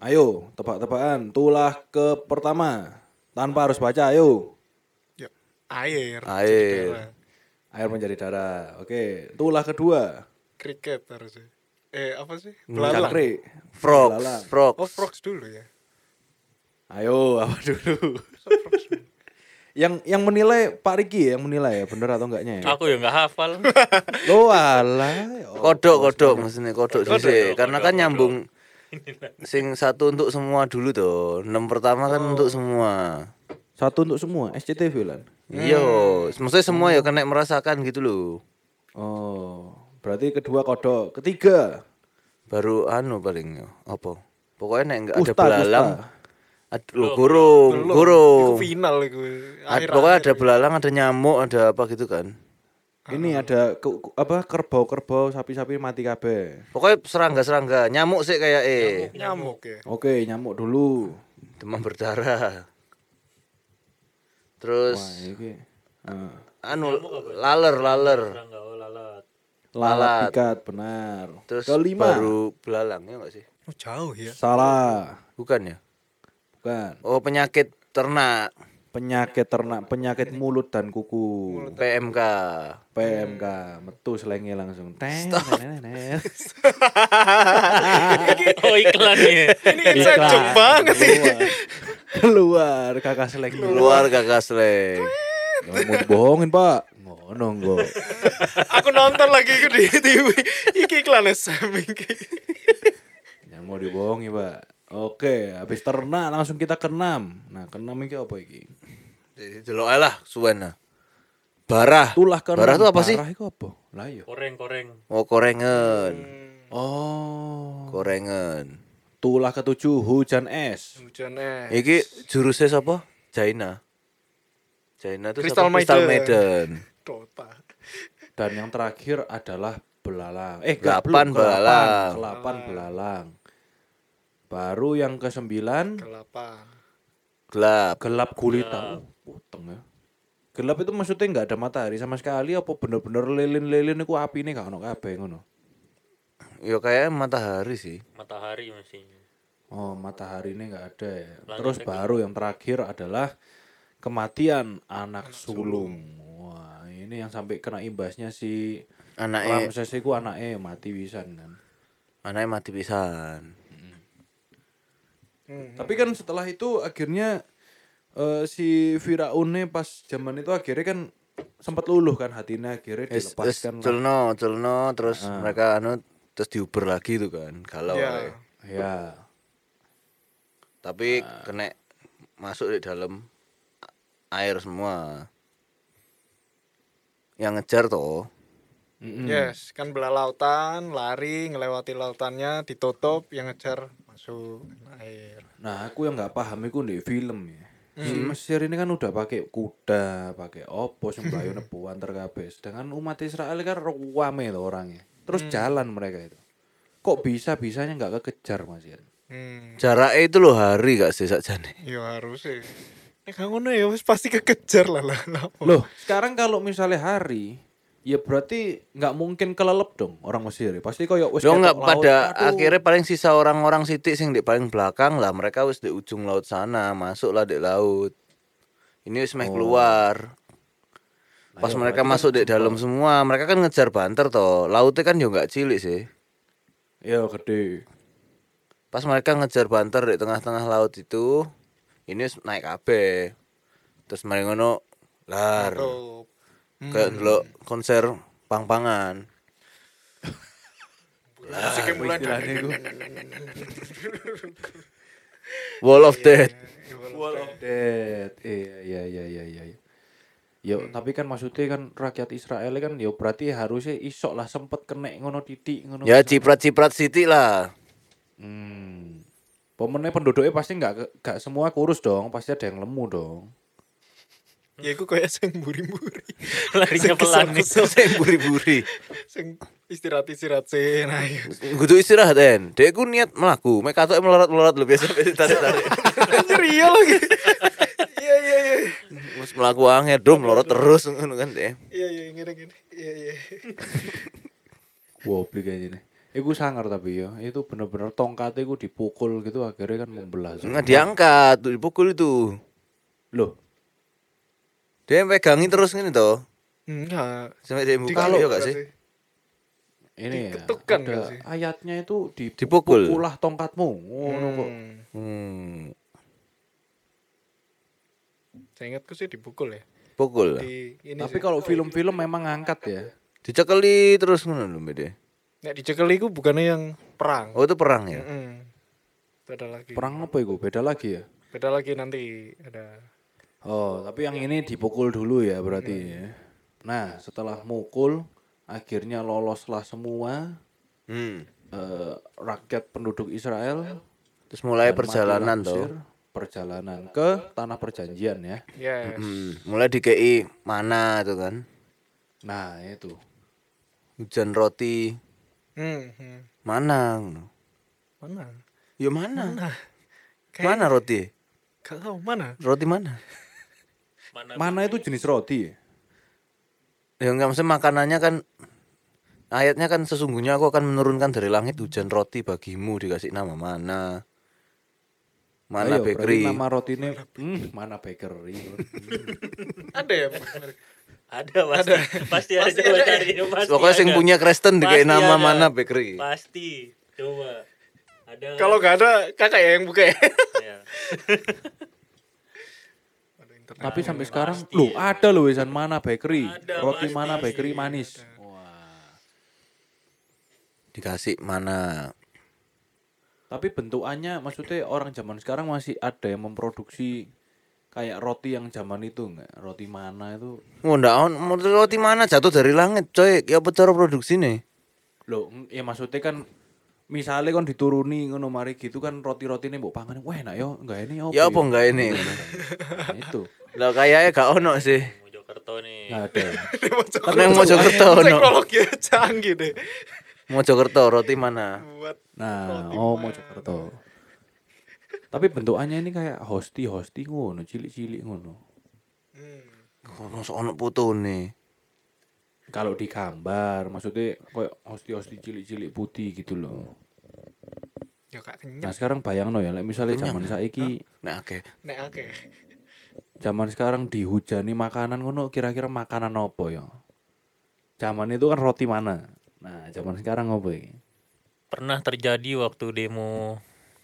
Ayo, tebak-tebakan. Tulah ke pertama. Tanpa harus baca, ayo. Ya, air. Air. Air menjadi darah. Oke, tulah kedua. Kriket harusnya. Eh, apa sih? Belalang. Belalang. frogs. Oh, frogs dulu ya. Ayo, apa (laughs) dulu? yang yang menilai Pak Riki ya, yang menilai ya, bener atau enggaknya ya? Aku ya nggak hafal. (laughs) Lo alah. Kodok, kodok maksudnya kodok Kodok, sih. Karena kodok, kan kodok. nyambung (laughs) sing satu untuk semua dulu tuh. Enam pertama kan untuk semua. Satu untuk semua, SCTV lan. Iya, maksudnya semua ya kena merasakan gitu loh. Oh, berarti kedua kodok, ketiga Baru anu paling apa? Pokoknya nek enggak ada belalang. Aduh, burung, Belum. burung. Iku final iku. Ad- Akhir- pokoknya akhir ada belalang, ada nyamuk, ada apa gitu kan. Ini ada ke- ke- apa kerbau-kerbau, sapi-sapi mati kabeh. Pokoknya serangga-serangga, nyamuk sih kayak eh nyamuk ya. Oke, nyamuk dulu. demam berdarah. Wah, Terus iki. Ah. anu laler, laler. Oh lalat. Lalat Lalat. pikat, benar. Terus Kelima. baru belalang ya enggak sih? Oh, jauh ya. Salah. Bukan ya? Bukan. Oh, penyakit ternak, Penyakit ternak, penyakit mulut dan kuku. PMK. PMK, metu selenge langsung. Ten, ten, ten, ten. (laughs) Oh iklan ya. Ini inside Iklan. joke banget sih. Keluar. Kakak seleng. Keluar kakak. Nggak mau bohongin, Pak. Ngono. Aku nonton lagi iku di TV. Iki iklan SM iki. Jangan mau dibohongi, Pak. Oke, habis ternak langsung kita ke enam. Nah, ke enam iki apa iki? Jadi delok lah suwen lah. Barah. Tulah ke Barah itu apa sih? Barah itu apa? Lah iya. Koreng koreng. Oh, korengen. Oh. Korengen. Tulah ketujuh hujan es. Hujan es. Iki jurusnya siapa? Jaina. Jaina itu Crystal siapa? Crystal Maiden. Maiden. Dota. (laughs) Dan yang terakhir adalah belalang. Eh, enggak, Delapan belum. belalang. Kelapan belalang. Baru yang ke sembilan Kelapa. Gelap. gelap gulita. Oh, puteng ya. Gelap itu maksudnya nggak ada matahari sama sekali apa bener-bener lilin-lilin itu api ini gak ono kabeh ngono. Ya kayak matahari sih. Matahari masih. Oh, matahari ini nggak ada ya. Langit Terus baru yang terakhir adalah kematian anak sulung. Wah, ini yang sampai kena imbasnya si Anaknya Ramses itu anaknya mati pisan kan. anaknya mati pisan. Hmm. Tapi kan setelah itu akhirnya eh, si Firaunnya pas zaman itu akhirnya kan sempat luluh kan hatinya akhirnya wis dilepaskan. lah. celno, celno terus Ah. mereka anu terus diuber lagi tuh kan. Kalau Ya. Ya. tapi Ah. kena masuk di dalam air semua. Yang ngejar toh. Mm-mm. Yes, kan belah lautan, lari, ngelewati lautannya, ditutup, yang ngejar masuk air. Nah, aku yang nggak paham itu di film ya. Si Mesir ini kan udah pakai kuda, pakai opo sembayo nebuan terkabeh. Sedangkan umat Israel kan ruame loh orangnya. Terus jalan mereka itu. Kok bisa bisanya nggak kekejar Mas Yan? Hmm. Jaraknya itu loh hari gak sih sakjane. Ya harus sih. Eh kan ngono ya wis pasti kekejar lah lah. lah. Loh, sekarang kalau misalnya hari, ya berarti nggak mungkin kelelep dong orang Mesir. ya. Pasti koyo wis Yo ketok nggak laut, pada aduh. akhirnya paling sisa orang-orang sitik sing di paling belakang lah mereka wis di ujung laut sana masuk lah di laut. Ini wis meh keluar. Pas iya, mereka berarti kan masuk di dalam semua, mereka kan ngejar banter toh. Lautnya kan yo nggak cilik sih. Iya gede. Pas mereka ngejar banter di tengah-tengah laut itu, ini wis naik kabeh. Terus mereka ngono lar Tutup. Kayak dulu konser pang-pangan. (laughs) Musiknya mulai istilahnya (laughs) iku. Wall of Death. Wall of Death. Iya iya iya iya iya. Yo, tapi kan maksudnya kan rakyat Israel kan yo berarti harusnya isok lah sempet kena ngono titik ngono. Ya ciprat-ciprat sitik lah. Hmm. Pemenang penduduknya pasti nggak ke- nggak semua kurus dong, pasti ada yang lemu dong. Ya iku kayak sing buri-buri. Larinya pelan nih. Saya buri-buri. Sing istirahat-istirahat sih. Nah. Kudu istirahat den. Dek ku niat melaku. Mek katoke melorot-melorot lho biasa biasa tarik-tarik. (laughs) Anjir iya lagi. Iya iya iya. Wis melaku angel dom melorot terus ngono kan dek. Iya iya ngene ngene. Iya iya. Wow, beli kayak gini. Iku sangar tapi ya, itu bener-bener tongkatnya iku dipukul gitu akhirnya kan membelah. Nggak diangkat, tuh, dipukul itu. Loh, Dia pegangin terus gini toh. Enggak. Sampai dia buka iya gak sih? ini ya, Diketukan sih? ayatnya itu Dipukul. dipukulah tongkatmu. Ngono kok. Hmm. Hmm. Saya ingatku sih dipukul ya. Pukul. Di ini Tapi sih. kalau film-film memang ngangkat ya. Dicekeli terus ngono lho Mbak De. Nek dicekeli ku bukannya yang perang. Oh itu perang ya? Mm-mm. Beda lagi. Perang apa itu? Beda lagi ya? Beda lagi nanti ada. Oh, tapi yang ini dipukul dulu ya berarti ya. Nah, setelah mukul akhirnya loloslah semua Hmm. eh, rakyat penduduk Israel Terus mulai perjalanan toh. perjalanan ke tanah perjanjian ya. Yes. Hmm. Mulai dikei mana tuh kan? Nah, itu. Hujan roti Hmm, hmm. mana? Mana? Ya mana? Mana? Mana roti? Tahu mana. Roti mana? Mana, Mana itu jenis roti? Ya enggak maksudnya makanannya kan ayatnya kan sesungguhnya aku akan menurunkan dari langit hujan roti bagimu dikasih nama mana? Mana Ayo, berarti bakery? Nama rotinya hmm, mana bakery. (laughs) Ada ya? Ada pasti. Pasti ada Pasti coba ada. cari. Pasti Pokoknya sing ada. punya Kristen dikasih Pasti nama ada. mana bakery. Pasti. Coba. Ada. nggak? Kalau nggak ada kakak ya yang buka ya. (laughs) Tapi sampai sekarang, pasti loh ya. ada loh wisan mana bakery. Ada, Roti pasti. mana bakery manis. Wah. Dikasih mana? Tapi bentukannya maksudnya orang zaman sekarang masih ada yang memproduksi kayak roti yang zaman itu enggak? Roti mana itu? Oh, on mau roti mana jatuh dari langit, coy. Ya apa cara produksi nih? Loh, ng- ya maksudnya kan misalnya kan dituruni ngono mari gitu kan roti-roti ini mbok pangan, wah enak yo, enggak ini apa? Ya apa enggak ini? Nah, itu. Lah kayaknya gak ono sih. Mojokerto nih. Enggak ada. (laughs) Nang Mojokerto ono. Teknologi canggih deh. Mojokerto roti mana? Buat Nah, oh Mojokerto. Tapi bentukannya ini kayak hosti-hosti ngono, cilik-cilik ngono. Ono ono foto nih. Kalau di gambar, maksudnya kayak hosti-hosti cilik-cilik putih gitu loh. ya kak Nah kenyang. sekarang bayang no ya, like misalnya Kenyang zaman saiki, Nah, oke. Nek oke. zaman sekarang dihujani makanan ngono, kira-kira makanan apa ya? Zaman itu kan roti mana? Nah zaman sekarang apa ini? Pernah terjadi waktu demo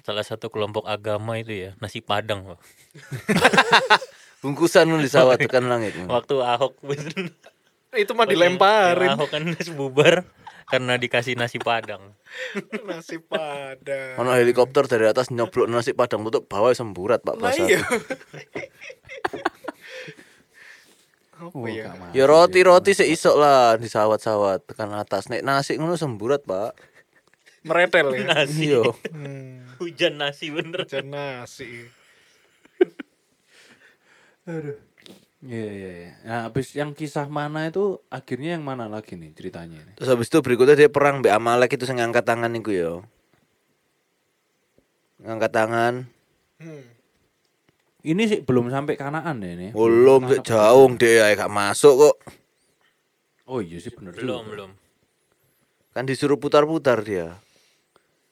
salah satu kelompok agama itu ya, nasi padang. Pak. (laughs) (laughs) Bungkusan lu di sawah tekan langit. Waktu Ahok bener. Itu mah Yang dilemparin. Ahok kan (laughs) bubar karena dikasih nasi padang. (laughs) Nasi padang. Ono helikopter dari atas nyoblok nasi padang tutup bawah semburat Pak Lah Basa. iya. (laughs) Apa Oh, ya? Ya roti-roti seisok lah di sawat-sawat tekan atas. Nek nasi ngono semburat, Pak. Meretel ya. Nasi. Iya. Hmm, Hujan nasi bener. hujan nasi. Iya iya iya. Nah habis yang kisah mana itu akhirnya yang mana lagi nih ceritanya ini? Terus habis itu berikutnya dia perang Mbak Amalek itu ngangkat tangan iku ya. Ngangkat tangan. Hmm. Ini sih belum sampai kanaan ya ini. Belum sik jauh dia gak masuk kok. Oh iya sih bener Belum, juga. belum. Kan disuruh putar-putar dia.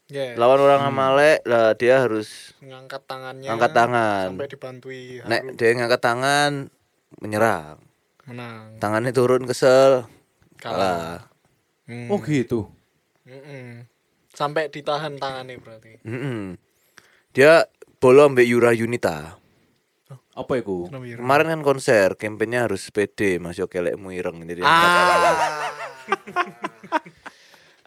Ya. Lawan orang Amalek lah dia harus ngangkat tangannya. Angkat tangan. Sampai dibantui nek dia ngangkat tangan menyerang. menang. Tangannya turun kesel. Kalah. Kalah. Hmm. Oh gitu. Mm-mm. Sampai ditahan tangannya berarti. Mm-mm. Dia bolo ambek Yura Yunita. Apa itu? Kemarin kan konser, kampanye harus pede, Mas yo kelekmu ireng jadi Ah. (laughs)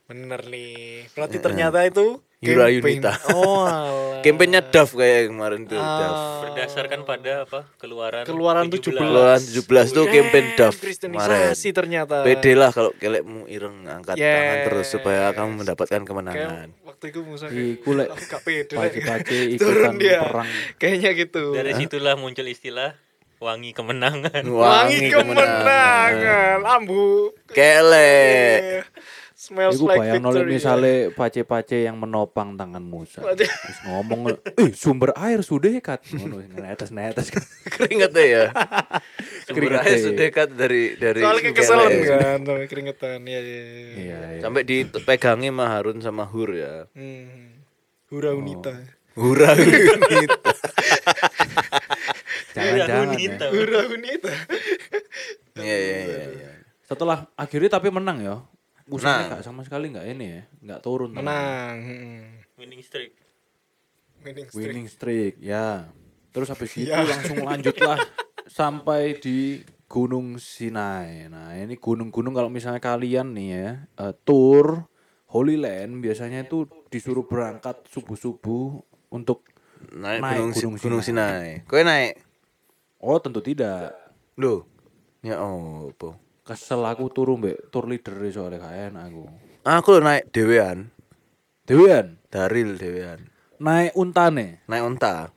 Bener nih. Berarti ternyata itu Yura. Yunita. Oh, (laughs) alah. Kampanyenya DAF kayak kemarin tuh. Ah. Berdasarkan pada apa? Keluaran Keluaran 17. Keluaran 17 tuh campaign DAF kemarin. Kristenisasi ternyata. Pede lah kalau kelekmu ireng angkat Yes. tangan terus supaya kamu mendapatkan kemenangan. Kayak waktu itu Musa Iku lek Aku gak pede Lek. pace-pace (laughs) Turun ikutan dia. perang. Kayaknya gitu. Dari situlah muncul istilah wangi kemenangan. Wangi kemenangan. Ambu. Kelek. Smells Iku like bayang victory. misalnya pace-pace yang menopang tangan Musa. Terus ngomong, eh sumber air sudah kat. Ngono netes netes kan. (laughs) Keringetnya ya. (laughs) Sumber air sudah dekat dari dari Soalnya kekesalan air. kan, sampai keringetan. Iya, iya, iya. Iya, iya. Sampai dipegangi sama Harun sama Hur ya. Hmm. Hura unita. Hura (laughs) gitu. Jangan-jangan ya. Hura unita. Iya iya iya. iya. Setelah akhirnya tapi menang ya. Musanya Menang. gak sama sekali nggak ini ya, nggak turun. Menang. Hmm. Winning streak. Winning streak. Winning streak, ya. Terus habis (laughs) itu Ya. langsung lanjutlah sampai di Gunung Sinai. Nah, ini gunung-gunung kalau misalnya kalian nih ya, eh, tour Holy Land biasanya itu disuruh berangkat subuh-subuh untuk Naik, Naik gunung, Gunung gunung Sinai. Kowe naik. oh tentu tidak. Loh. Ya oh, apa? Kesel aku turu mbek tour leader soalnya gak enak aku. Aku lo naik dewean, Dewean, daril dewean. naik untane. Naik unta.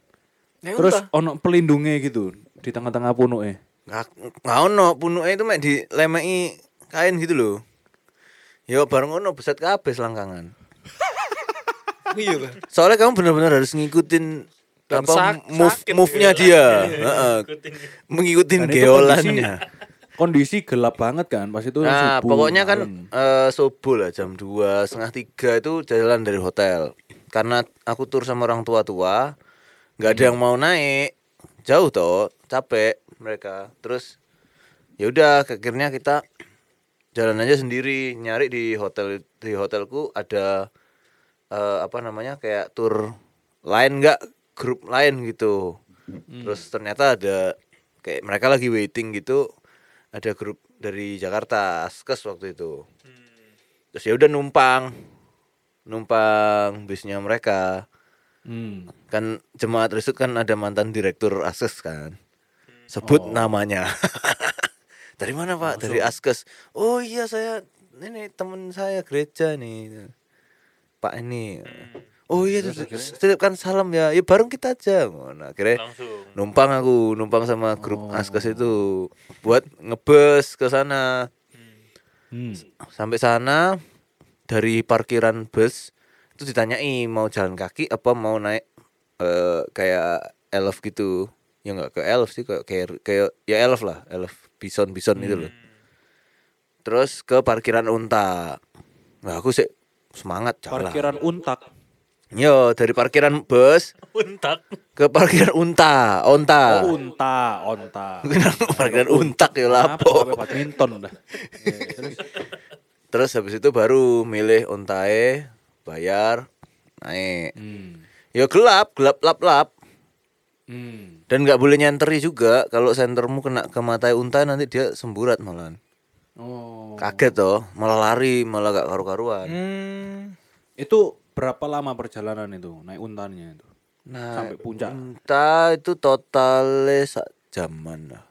Ya Terus ono pelindungnya gitu di tengah-tengah punuke. Nggak nggak ono punuke itu mek dilemeki kain gitu loh. Ya bareng ono beset kabeh selangkangan. (laughs) Iya. Soalnya kamu benar-benar harus ngikutin Dan apa sak- move move-nya ya. dia. (laughs) Heeh. Mengikuti Dan itu geolannya. Kondisi gelap banget kan pas itu Nah, subuh, pokoknya kan eh, subuh lah jam 2, setengah tiga itu jalan dari hotel. Karena aku tur sama orang tua-tua, nggak ada yang mau naik, jauh toh, capek mereka. Terus ya udah, akhirnya kita jalan aja sendiri, nyari di hotel di hotelku ada eh, apa namanya kayak tur lain nggak grup lain gitu. Terus ternyata ada kayak mereka lagi waiting gitu ada grup dari Jakarta Askes waktu itu. Terus ya udah numpang numpang bisnya mereka. Hmm. kan jemaat Risut kan ada mantan direktur Askes kan. Sebut namanya. (laughs) Dari mana pak? Dari Askes. Oh iya saya ini teman saya gereja nih. Pak ini oh iya titipkan salam ya. Ya bareng kita aja nah, akhirnya Langsung. numpang aku numpang sama grup Askes itu buat ngebus ke sana. Hmm. sampai sana dari parkiran bus itu ditanyai mau jalan kaki apa mau naik eh, kayak elf gitu. Ya nggak ke elf sih kayak kayak, kayak ya elf lah elf bison bison itu loh. Terus ke parkiran unta. Nah aku sih semangat jalan. Parkiran untak. Yo dari parkiran bus Untak. ke parkiran unta onta Oh, unta, onta. parkiran untak ya lapo badminton dah. Iya, terus terus habis itu baru milih ontae bayar naik hmm. ya gelap gelap lap lap Hmm. dan nggak boleh nyenteri juga kalau sentermu kena ke mata unta nanti dia semburat malahan Oh. kaget toh malah lari malah gak karu-karuan Hmm. Itu berapa lama perjalanan itu naik untanya itu? nah Sampai puncak. unta itu totalnya sak jaman lah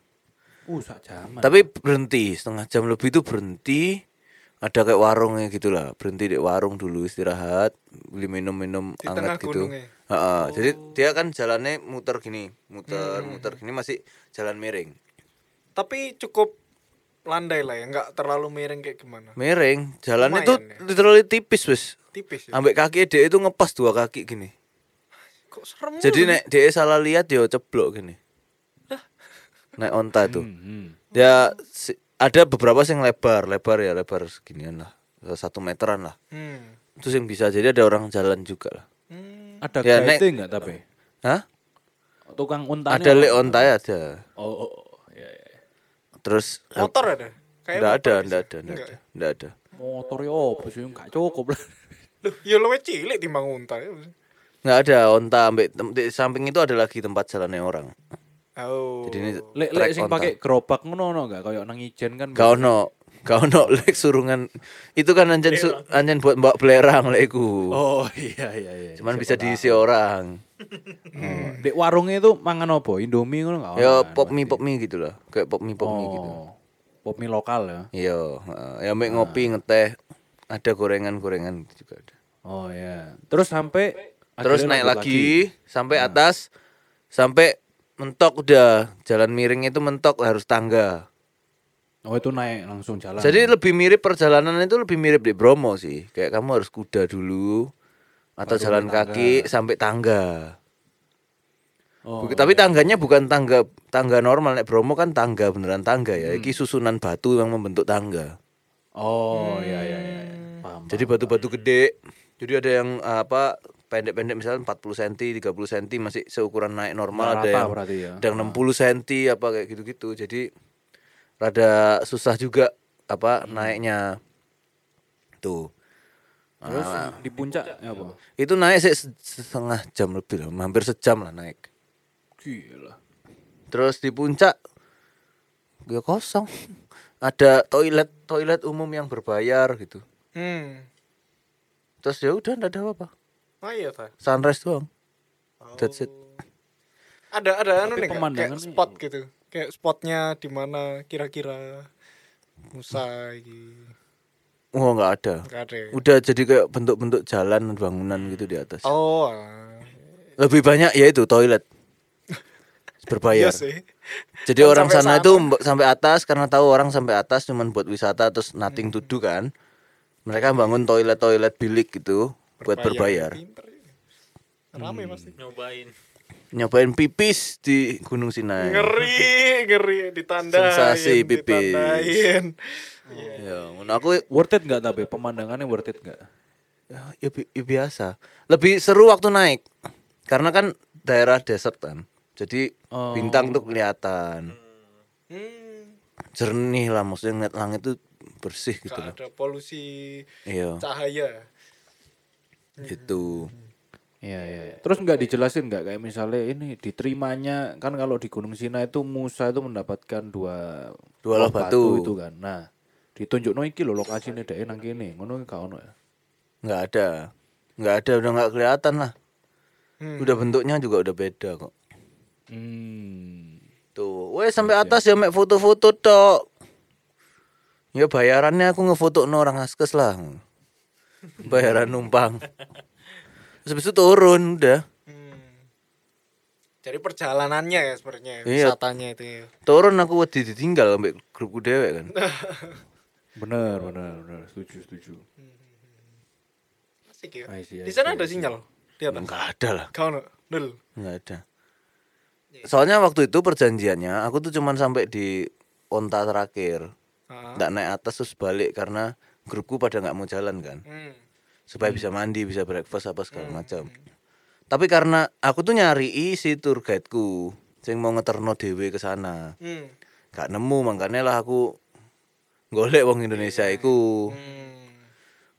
Uh, sak jaman. tapi berhenti setengah jam lebih itu berhenti ada kayak warungnya gitu lah berhenti di warung dulu istirahat beli minum-minum hangat gitu gunungnya? Heeh, jadi dia kan jalannya muter gini muter muter gini masih jalan miring Tapi cukup landai lah ya, nggak terlalu miring kayak gimana. miring jalannya tuh Lumayan ya. literally tipis wes Tipis ya. ambek kaki dia itu ngepas dua kaki gini Kok serem jadi banget? nek dia salah lihat ya ceblok gini (laughs) naik onta itu Hmm, hmm. ya si- ada beberapa yang lebar lebar ya lebar seginian lah satu meteran lah Hmm. itu yang bisa jadi ada orang jalan juga lah Hmm. Ada Ya, guide Nek. enggak tapi? Hah? Tukang untanya. ada le onta ya ada Oh, oh. Terus Motor ada? Kayak enggak ada enggak ada enggak Enggak ada ya? enggak ada Motor ya apa sih enggak cukup lah. (laughs) Loh, ya luwih cilik timbang unta ya. enggak ada onta ambek di samping itu ada lagi tempat jalannya orang Oh. jadi ini Lek lek sing pakai gerobak ngono ono enggak kayak nang ijen kan. Gak ono, gak (laughs) ono lek surungan. Itu kan anjen su, anjen buat mbak belerang lekku. Oh, iya iya iya. Cuman Siapa bisa tahu. diisi orang. Oh. Di warungnya itu mangan apa? Indomie ngono enggak? Ya pop mie pop mie gitu lah. Kayak pop mie pop mie gitu. Oh. Pop mie lokal ya. Iya, ya mbak ngopi ngeteh. Ada gorengan-gorengan juga ada. Oh ya. Terus sampai Terus naik lanjut lagi, sampai atas sampai mentok udah jalan miring itu mentok harus tangga. Oh itu naik langsung jalan. Jadi lebih mirip perjalanan itu lebih mirip di Bromo sih. Kayak kamu harus kuda dulu atau jalan naik kaki sampai tangga. oh, Buk- Tapi tangganya bukan tangga tangga normal nek Bromo kan tangga beneran tangga ya. Hmm. Iki susunan batu yang membentuk tangga. Oh iya iya iya. Paham. Jadi batu-batu gede. Jadi ada yang eh, apa pendek-pendek misalnya 40 cm, 30 cm masih seukuran naik normal Nggak ada yang berarti ya. ada yang 60 cm apa kayak gitu-gitu. Jadi rada susah juga apa Hmm. naiknya. Tuh. Terus Ah, di puncak ya apa? itu naik sih se- setengah jam lebih lah, hampir sejam lah naik. Gila. Terus di puncak ya kosong. Ada toilet toilet umum yang berbayar gitu. Hmm. Terus ya udah ndak ada apa-apa. Oh iya ta. Sunrise doang. That's it. Ada ada anu nih kayak spot gitu. Kayak spotnya di mana kira-kira Musa iki. Oh nggak ada. Enggak ada. ya? Udah jadi kayak bentuk-bentuk jalan bangunan gitu di atas. Oh. alah. Lebih banyak ya itu toilet. (laughs) Berbayar. Iya sih. Jadi Kan orang sana sana. itu sampai atas karena tahu orang sampai atas cuman buat wisata terus nothing to do kan. Mereka bangun toilet-toilet bilik gitu buat berbayar. Pinter ya. Rame pasti. Nyobain. Nyobain pipis di Gunung Sinai. Ngeri, ngeri ditandain. Sensasi pipis. ditandain. Ya, ngono aku Worth it nggak tapi pemandangannya worth it nggak? ya, ya bi- ya biasa. Lebih seru waktu naik. Karena kan daerah desert kan. Jadi Oh. bintang tuh kelihatan. Hmm. Jernih lah maksudnya ngeliat langit tuh bersih gitu Gak ada polusi Iya, cahaya. gitu. Iya iya. iya. Terus nggak dijelasin nggak kayak misalnya ini diterimanya kan kalau di Gunung Sinai itu Musa itu mendapatkan dua Dua loh batu. itu kan. Nah ditunjuk no iki lho lokasinya deh nang kene ngono gak ono ya. nggak ada. nggak ada udah nggak kelihatan lah. Hmm. Udah bentuknya juga udah beda kok. Hmm. Tuh, weh sampai atas ya mek foto-foto tok. Ya bayarannya aku ngefoto no orang askes lah. (laughs) Bayaran numpang. Terus habis itu turun udah. Hmm. Jadi perjalanannya ya sebenarnya Iya. wisatanya itu ya. Turun aku wedi ditinggal sampai grupku dewek kan. (laughs) Bener bener bener setuju setuju. Asik ya. I see, I Di sana ada sinyal di atas. Enggak ada lah, Kau no, nol. enggak ada. Soalnya waktu itu perjanjiannya aku tuh cuman sampai di onta terakhir. Ah. Nggak naik atas terus balik karena grupku pada nggak mau jalan kan. Hmm. Supaya bisa mandi bisa breakfast apa segala macam. Tapi karena aku tuh nyari si tour guideku sing mau ngeterno dewe ke sana. Hmm. gak nemu makanya lah aku golek wong Indonesia iku. Hmm.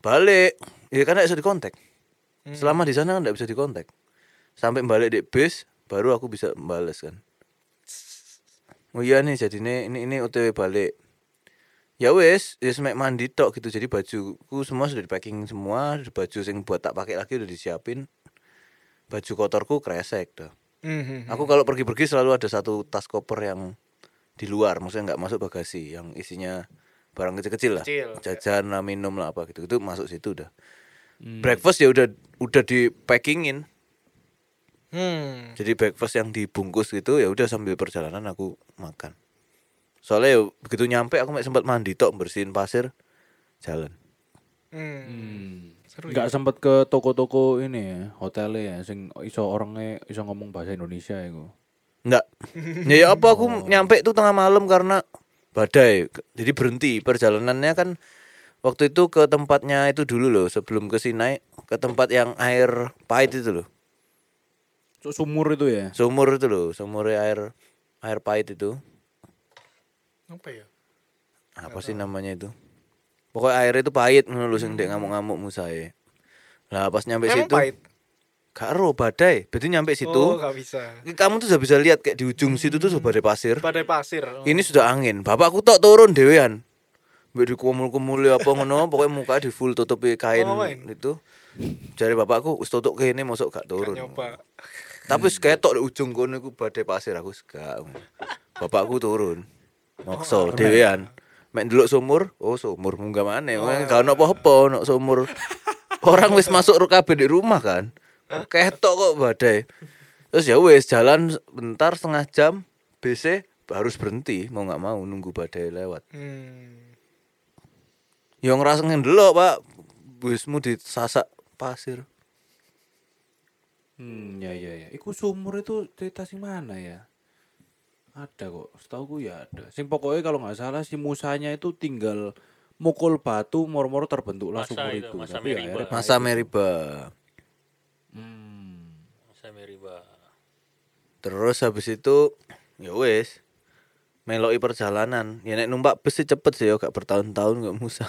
balik ya kan gak bisa dikontak. Selama di sana kan gak bisa dikontak. Sampai balik di bis baru aku bisa bales kan. Oh iya nih jadi ini ini, ini otw balik ya wes ya semek mandi tok gitu. Jadi bajuku semua sudah di packing semua baju sing buat tak pakai lagi udah disiapin. Baju kotorku kresek dah. Hmm, hmm, hmm. aku kalau pergi-pergi selalu ada satu tas koper yang di luar. Maksudnya nggak masuk bagasi. Yang isinya barang kecil-kecil lah. Kecil, jajan lah minum lah apa gitu itu masuk situ udah Hmm. breakfast ya udah udah di packingin Hmm. jadi breakfast yang dibungkus gitu ya udah sambil perjalanan aku makan soalnya ya begitu nyampe aku mek sempat mandi tok bersihin pasir jalan Hmm. Hmm. Seru Nggak ya. sempet ke toko-toko ini ya, hotelnya ya, sing iso orangnya iso ngomong bahasa Indonesia itu. enggak ya, ya apa aku nyampe tuh tengah malam karena badai jadi berhenti perjalanannya kan waktu itu ke tempatnya itu dulu loh sebelum ke Sinai ke tempat yang air pahit itu loh sumur itu ya. sumur itu loh sumur air air pahit itu Apa ya? apa sih namanya itu pokoknya air itu pahit lho sing ndek ngamuk-ngamuk musae lah pas nyampe Memang situ pahit. gak ero badai berarti nyampe situ Oh, gak bisa. kamu tuh sudah bisa lihat kayak di ujung situ tuh sudah badai pasir Badai pasir. Oh. ini sudah angin bapakku tok turun dewean Mbak dikumul-kumul apa ngono pokoknya muka di full tutupi kain Oh, itu jari bapakku wis tutuk kene mosok gak Gak turun nyoba. tapi wis ketok di ujung kono iku badai pasir aku gak bapakku turun maksa dewean mek ndelok sumur oh sumur munggah maneh gak ono apa-apa ono sumur orang wis masuk kabeh di rumah kan ketok kok badai terus ya wis jalan bentar setengah jam BC harus berhenti mau nggak mau nunggu badai lewat. Hmm. Yang ngerasa ngendelok pak, busmu disasak pasir. Hmm, ya ya ya. Iku sumur itu cerita sing mana ya? Ada kok. Setahu ya ada. Sing pokoknya kalau nggak salah si Musanya itu tinggal mukul batu moro-moro terbentuklah Masa sumur itu, itu. masa Tapi ya Meriba. akhirnya Masa Meriba. Hmm. Masa Meriba. Terus habis itu ya wes meloi perjalanan. Ya nek numpak bus sih cepet sih ya gak bertahun-tahun gak Musa.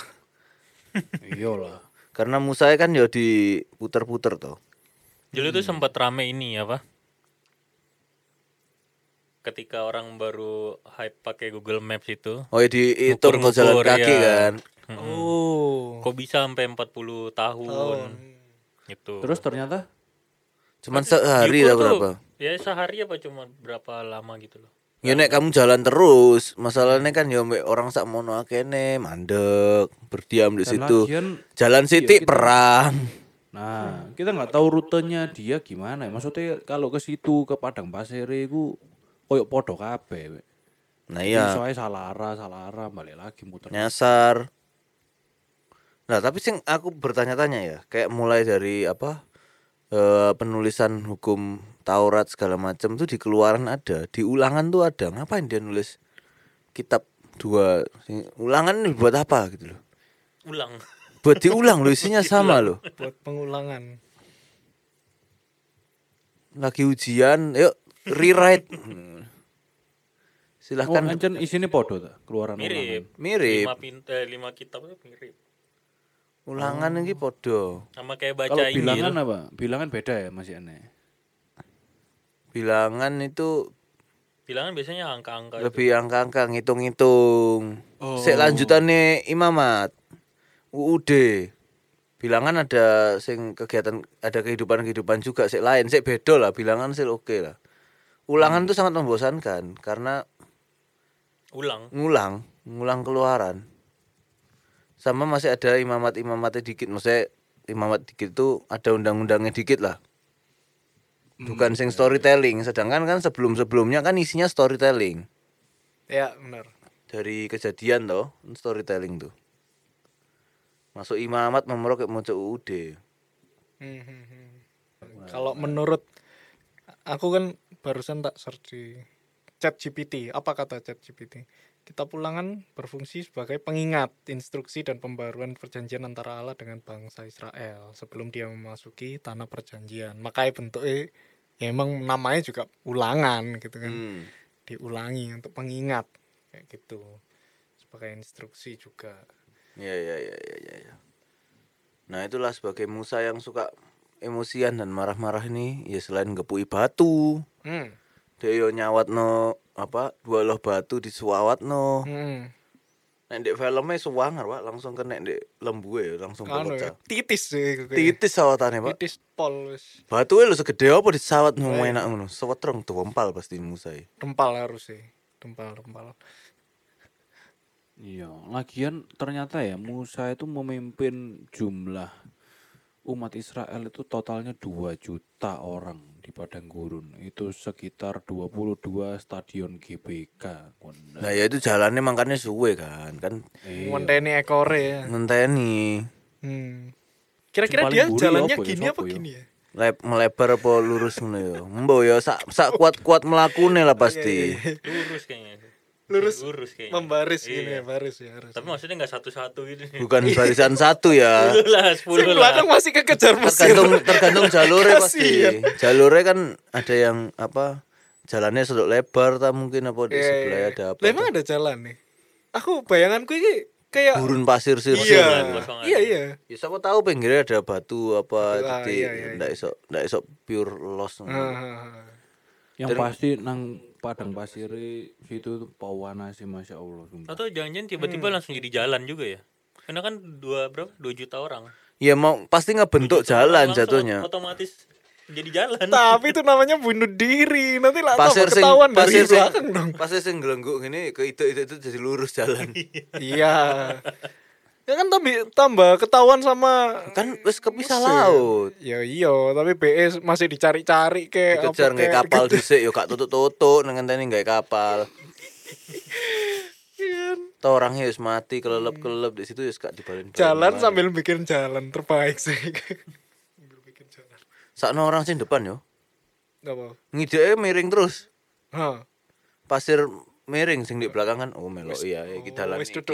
(laughs) Iyalah. Karena Musa kan ya diputer-puter toh. Dulu tuh sempat rame ini apa? Ketika orang baru hype pakai Google Maps itu, Oh ya dihitung tuh jalan kaki ya. kan. mm-mm. Oh. kok bisa sampai 40 tahun Tahun. gitu. Terus ternyata Cuman sehari lah tuh, berapa? Ya sehari apa cuma berapa lama gitu loh. Ya nek kamu jalan terus, masalahnya kan ya orang sak mono akene mandek, berdiam di dan situ. lagian Jalan sitik kita- perang. Nah, kita nggak tahu rutenya dia gimana ya. Maksudnya kalau ke situ ke Padang Pasir itu koyok podo kabeh. we. Nah iya, Soalnya salah arah, salah arah, balik lagi muter. nyasar. Nah, tapi sing aku bertanya-tanya ya, kayak mulai dari apa? eh, penulisan hukum Taurat segala macam tuh di keluaran ada, di ulangan tuh ada. Ngapain dia nulis kitab dua sing- ulangan ini buat apa gitu loh? Ulang. Buat diulang loh isinya (laughs) sama loh. Buat pengulangan. Lagi ujian, yuk rewrite. Hmm. Oh, Silahkan ancen isine podo ta, keluaran Mirip. mirip. Lima pinta, lima kitab itu mirip. Ulangan ini podo. Sama kayak ulangan. baca Kalau bilangan apa? Bilangan beda ya masih aneh. Bilangan itu Bilangan biasanya angka-angka itu. lebih angka-angka ngitung-ngitung. Sik lanjutannya imamat. UUD. Bilangan ada sing kegiatan ada kehidupan-kehidupan juga sik lain, sik beda lah, bilangan sih oke lah. Ulangan tuh sangat membosankan karena Ulang. ngulang, ngulang keluaran. Sama masih ada imamat-imamatnya dikit, maksudnya imamat dikit itu ada undang-undangnya dikit lah. Bukan sing storytelling, sedangkan kan sebelum-sebelumnya kan isinya storytelling. Ya, benar. dari kejadian toh storytelling tuh masuk imamat memerok kayak mau UUD Hmm, hmm, hmm. Kalau menurut aku kan barusan tak search di chat GPT. Apa kata chat GPT? Kitab ulangan berfungsi sebagai pengingat, instruksi dan pembaruan perjanjian antara Allah dengan bangsa Israel sebelum dia memasuki tanah perjanjian. Makanya bentuknya ya emang namanya juga ulangan gitu kan. hmm. Diulangi untuk pengingat kayak gitu. Sebagai instruksi juga. ya ya ya ya ya ya. nah itulah sebagai Musa yang suka emosian dan marah-marah ini ya selain ngepui batu Hmm. dia yo nyawat no apa dua loh batu disuawat no Hmm. nek ndek filmnya suwanger pak langsung kena ndek lembu ya langsung Anu ya, titis sih kayaknya. titis sawatannya pak titis pol wis. batu lo segede apa disawat Oh, mau iya. enak ngono sewetrong tuh wempal pasti Musa ya Dempal harus sih. Dempal, dempal. Iya, lagian ternyata ya Musa itu memimpin jumlah umat Israel itu totalnya 2 juta orang di padang gurun. Itu sekitar 22 stadion GBK. Nah ya itu jalannya makanya suwe kan kan iya. Ngenteni ekore ya. ngenteni Hmm. Kira-kira dia jalannya apa ya, gini sopo apa ya? gini ya? Lep, melebar apa lurus ngono ya. Mbok ya sak sak kuat-kuat mlakune lah pasti. Lurus kayaknya. Lurus, Lurus kayaknya. Membaris gini Iya. ya, baris ya harus. Tapi maksudnya nggak satu-satu gitu. Bukan barisan satu ya. Sepuluh lah, sepuluh lah. belakang masih kekejar Mesir. Tergantung tergantung jalurnya pasti. Jalurnya kan ada yang apa? Jalannya sedok lebar tak mungkin apa di Iya, sebelah iya. ada apa? Lah, emang ada jalan nih. Aku bayanganku ini kayak Gurun pasir sih. iya. Iya, iya. Ya siapa tahu pinggirnya ada batu apa Ah, jadi iya, iya, ndak iso ndak iso pure loss. Ah, ah, ah. Yang pasti nang padang pasir situ tuh pawana sih masya Allah. sumpah. Atau jangan-jangan tiba-tiba langsung jadi jalan juga ya? Karena kan dua berapa? Dua juta orang. Ya mau pasti ngebentuk Juta orang jalan jatuhnya. Otomatis jadi jalan. (laughs) Tapi itu namanya bunuh diri. Nanti lah Pasir sing ketahuan dari pasir sing belakang dong. pasir sing gelengguk gini ke itu itu itu jadi lurus jalan. (laughs) Iya. (laughs) Ya kan tambah tambah ketahuan sama Kan wis kepisah laut. Ya iya, tapi BS masih dicari-cari ke Dikejar nggak kapal dhisik yo gak tutut-tutut nang ngenteni nggak kapal. Toh orangnya wis mati kelelep-kelelep di situ wis gak dibalin. Jalan sambil bikin jalan terbaik sih. sambil bikin jalan. sakno orang sing depan yo. Apa? Ngideke miring terus. Hah. Pasir miring sing di belakang kan oh melok iya iki dalan iki.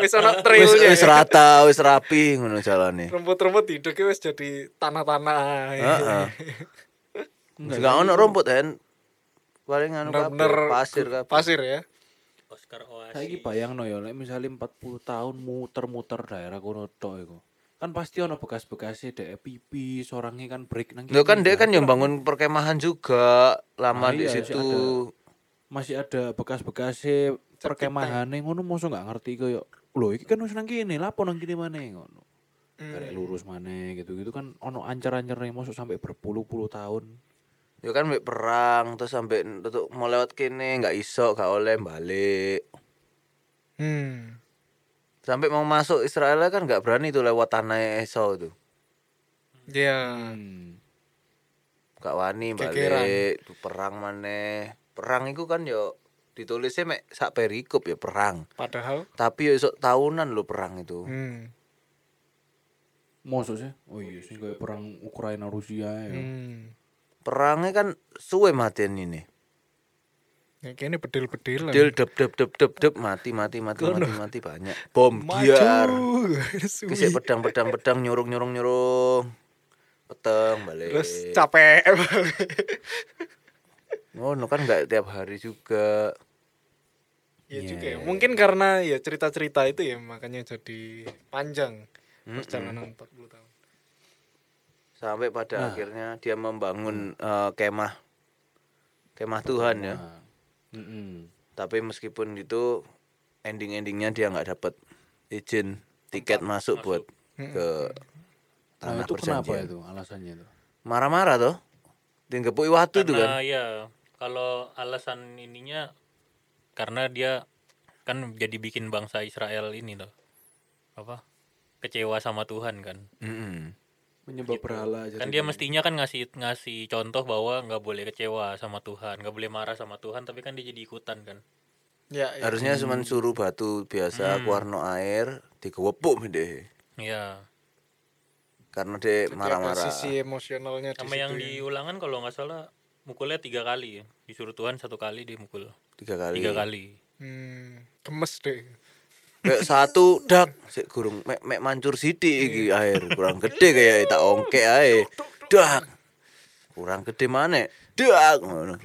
Wis ana Wis trailnya. wis ya. rata, wis rapi ngono jalane. Rumput-rumput hidupnya wis jadi tanah-tanah. Heeh. Enggak ono rumput kan. Paling anu pasir kabeh. Pasir ya. Oscar Saiki Oasis. bayangno ya lek misale 40 tahun muter-muter daerah kono tok iku. Kan pasti ono bekas-bekasnya dek pipis, orangnya kan break nang Lo kan dia kan yang bangun perkemahan juga lama Nah, di iya, situ. masih ada bekas-bekasnya perkemahane ngono mosok nggak ngerti koyo lho iki kan wis nang kene lapo nang kene maneh ngono. Karek lurus maneh gitu-gitu kan ono ancar-ancarnya mosok sampai berpuluh-puluh tahun. Ya kan mek perang terus sampai tutup mau lewat kene nggak iso gak oleh balik. Hmm. Sampai mau masuk Israel kan nggak berani tuh lewat tanah Esau tuh. Ya. Hmm. Gak wani balik tuh perang maneh. Perang itu kan yo ditulisnya mek sak perikop ya perang. Padahal. Tapi yo esok tahunan lo perang itu. Hmm. Sih? Oh iya sih kayak perang Ukraina Rusia ya. Hmm. Perangnya kan suwe matian ini. Ya kayaknya bedil-bedilan. Del dep dep dep dep dep mati mati mati mati mati banyak. Bom. Maju. Kisih pedang pedang pedang nyurung nyurung nyurung. Peteng balik. Terus capek. (laughs) Oh, no kan nggak tiap hari juga. ya Iya, juga iya, ya. iya. Mungkin karena ya cerita-cerita itu ya makanya jadi panjang perjalanan 40 tahun. Sampai pada akhirnya dia membangun eh, kemah kemah Tuhan ya. Nah. Mm-mm. Tapi meskipun itu ending-endingnya dia nggak dapat izin tiket masuk, buat ke Nah tanah itu kenapa perjanjian. itu alasannya itu? Marah-marah toh. Tinggepui waktu itu kan. Karena ya kalau alasan ininya karena dia kan jadi bikin bangsa Israel ini loh. Apa? Kecewa sama Tuhan kan. Menyembah berhala aja. Kan dia mestinya kan ngasih ngasih contoh bahwa nggak boleh kecewa sama Tuhan, nggak boleh marah sama Tuhan, tapi kan dia jadi ikutan kan. Ya, ya. Harusnya cuma suruh batu biasa keluarno air digewepuk deh. Iya. Karena dia marah-marah. Sisi emosionalnya di Sama yang di ya. ulangan kalau nggak salah mukulnya tiga kali ya. Disuruh Tuhan satu kali dia mukul Tiga kali. tiga kali. Hmm, gemes deh. Kayak satu dak sik gurung mek mek mancur sithik iki air kurang gede kayak tak ongke ae. Dak. Kurang gede mana? Dak ngono.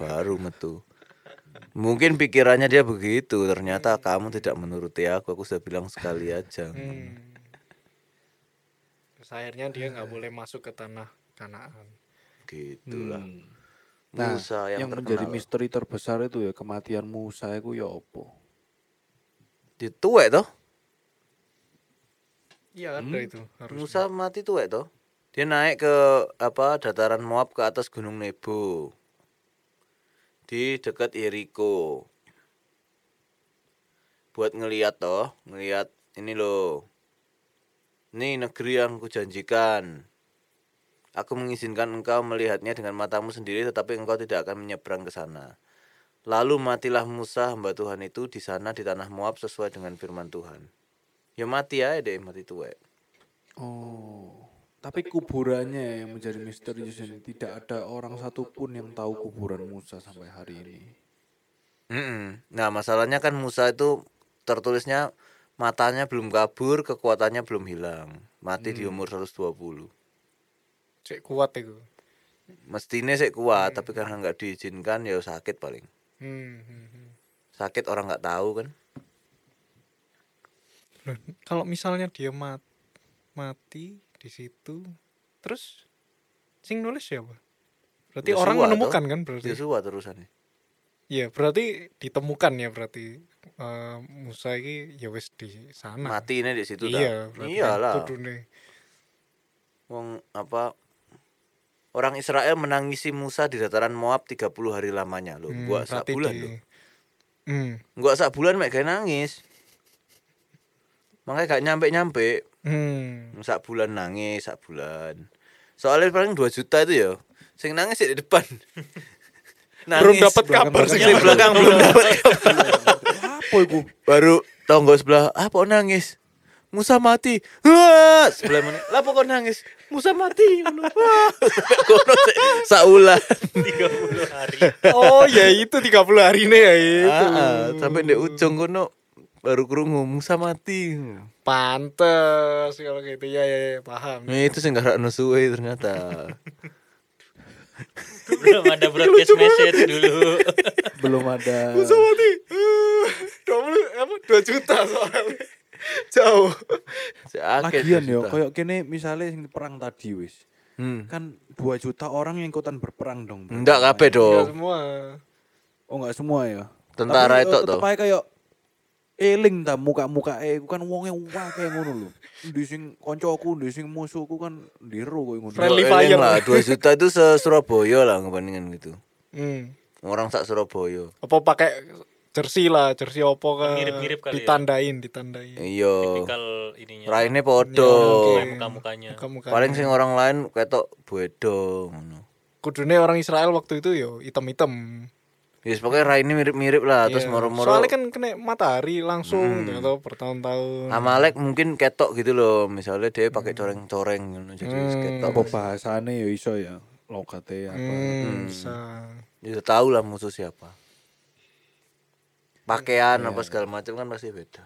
Baru metu. Mungkin pikirannya dia begitu, ternyata kamu tidak menuruti aku, aku sudah bilang sekali aja. Hmm. Terus akhirnya dia nggak boleh masuk ke tanah Kanaan. Gitulah. Hmm. Nah, Musa yang, yang, menjadi terkenal. misteri terbesar itu ya kematian Musa itu ya opo? Dituwek toh? Iya ada itu harus. Musa mati tuwek toh? Dia naik ke apa dataran Moab ke atas Gunung Nebo. Di dekat Yeriko. Buat ngeliat toh, ngeliat ini loh. Ini negeri yang kujanjikan. Aku mengizinkan engkau melihatnya dengan matamu sendiri tetapi engkau tidak akan menyeberang ke sana. Lalu matilah Musa hamba Tuhan itu di sana di tanah Moab sesuai dengan firman Tuhan. Ya mati ya deh mati tuwek. Oh, tapi kuburannya yang menjadi misterius ini tidak ada orang satupun yang tahu kuburan Musa sampai hari ini. Mm-mm. Nah masalahnya kan Musa itu tertulisnya matanya belum kabur, kekuatannya belum hilang. Mati di umur 120. Cek kuat itu. Mestinya sih kuat, tapi karena nggak diizinkan ya sakit paling. Hmm, hmm, hmm. Sakit orang nggak tahu kan. Kalau misalnya dia mat mati di situ, terus sing nulis siapa? Berarti Yosua orang menemukan kan berarti? Yosua terusannya. Iya, berarti ditemukan ya berarti eh, Musa ini ya wis di sana. Mati ini di situ. Iya, Iyalah. Wong apa Orang Israel menangisi Musa di dataran Moab 30 hari lamanya loh. Hmm, Gua sak bulan di- loh. Hmm, Gua sak bulan mek gawe nangis. makanya gak nyampe nyampe Hmm. sak bulan nangis sak bulan soalnya paling 2 juta itu ya sing nangis sih di depan (laughs) Belum dapat kabar sih. Sing belakang belum dapat Apa iku? baru tonggo sebelah apa kok nangis Musa mati. Wah, sebelah mana lah kok nangis. Musa mati. (laughs) Kono saulan 30 hari. Oh ya itu 30 hari nih ya itu. Ah, ah, sampai di ujung kono baru kerungu Musa mati. Pantes kalau gitu. Ya ya, ya paham. nah, itu sih gak suwe ternyata. Belum ada broadcast message dulu. Belum ada. Musa mati. Dua puluh apa? Dua juta soalnya. (laughs) Jauh. (laughs) Akeh Lagian dua yo, juta. koyo kene misalnya sing perang tadi wis. hmm. Kan 2 juta orang yang ikutan berperang dong. Bro. enggak kabeh Enggak dong semua. Oh enggak semua ya. Tentara Tapi, itu eh, toh. tetep ae kayak eling ta muka-muka eh kan wonge wae ngono lho. Ndi sing kancaku, ndi sing musuhku kan ndiru koyo ngono. Friendly Eling fire. lah 2 juta itu se Surabaya lah ngebandingin gitu Hmm. orang sak Surabaya Apa pakai jersey lah, jersey opo kan. Mirip-mirip kali ya. Ditandain, ditandain. iya tipikal ininya raine podo Oke. muka-mukanya Muka-muka. paling sing orang lain ketok bedo ngono kudune orang Israel waktu itu yo hitam-hitam. Ya yes, pokoknya raine mirip-mirip lah terus Iya. moro-moro Soalnya kan kena matahari langsung Hmm. atau bertahun-tahun. Amalek mungkin ketok gitu loh misalnya dia pakai coreng-coreng ngono jadi Hmm. ketok apa bahasane ya iso ya. Lokate apa. Hmm, bisa. ya tahu lah musuh siapa pakaian apa segala macam kan pasti beda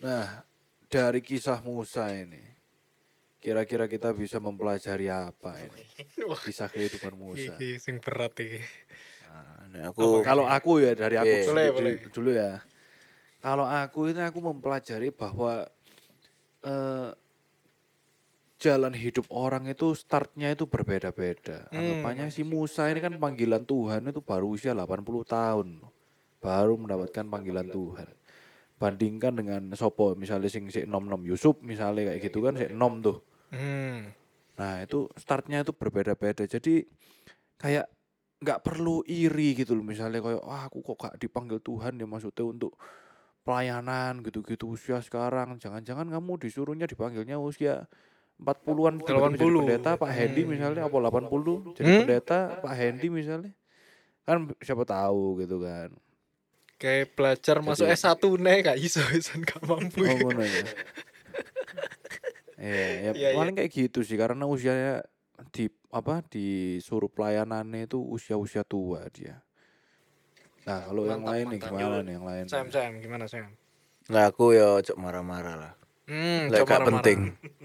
Nah, dari kisah Musa ini kira-kira kita bisa mempelajari apa ini? Kisah kehidupan Musa. Sing berat iki. nah, aku Kalau aku ya dari aku Iya. boleh. dulu ya. Kalau aku ini aku mempelajari bahwa eh, jalan hidup orang itu startnya itu berbeda-beda. Hmm. Anggapannya si Musa ini kan panggilan Tuhan itu baru usia 80 tahun. Baru mendapatkan panggilan Tuhan. Bandingkan dengan Sopo misalnya sing si nom nom Yusuf misalnya kayak gitu kan si nom tuh. Hmm. Nah itu startnya itu berbeda-beda. Jadi kayak nggak perlu iri gitu loh. Misalnya kayak wah aku kok gak dipanggil Tuhan ya maksudnya untuk pelayanan gitu-gitu usia sekarang. Jangan-jangan kamu disuruhnya dipanggilnya usia 40-an tiba-tiba jadi 80. pendeta Pak Hendy misalnya apa 80 jadi Hmm? pendeta Pak Hendy misalnya. Kan siapa tahu gitu kan. Kayak belajar masuk Jadi- S1 nih gak iso iso gak mampu. Oh ngono ya. Ya, Iya, iya. paling kayak gitu sih karena usianya di apa disuruh pelayanannya itu usia-usia tua dia. Nah, kalau yang Mantap, lain nih mantap. gimana nih yang lain? Sam Sam gimana Sam? Nah aku ya cok marah-marah lah. Hmm, coba gak penting.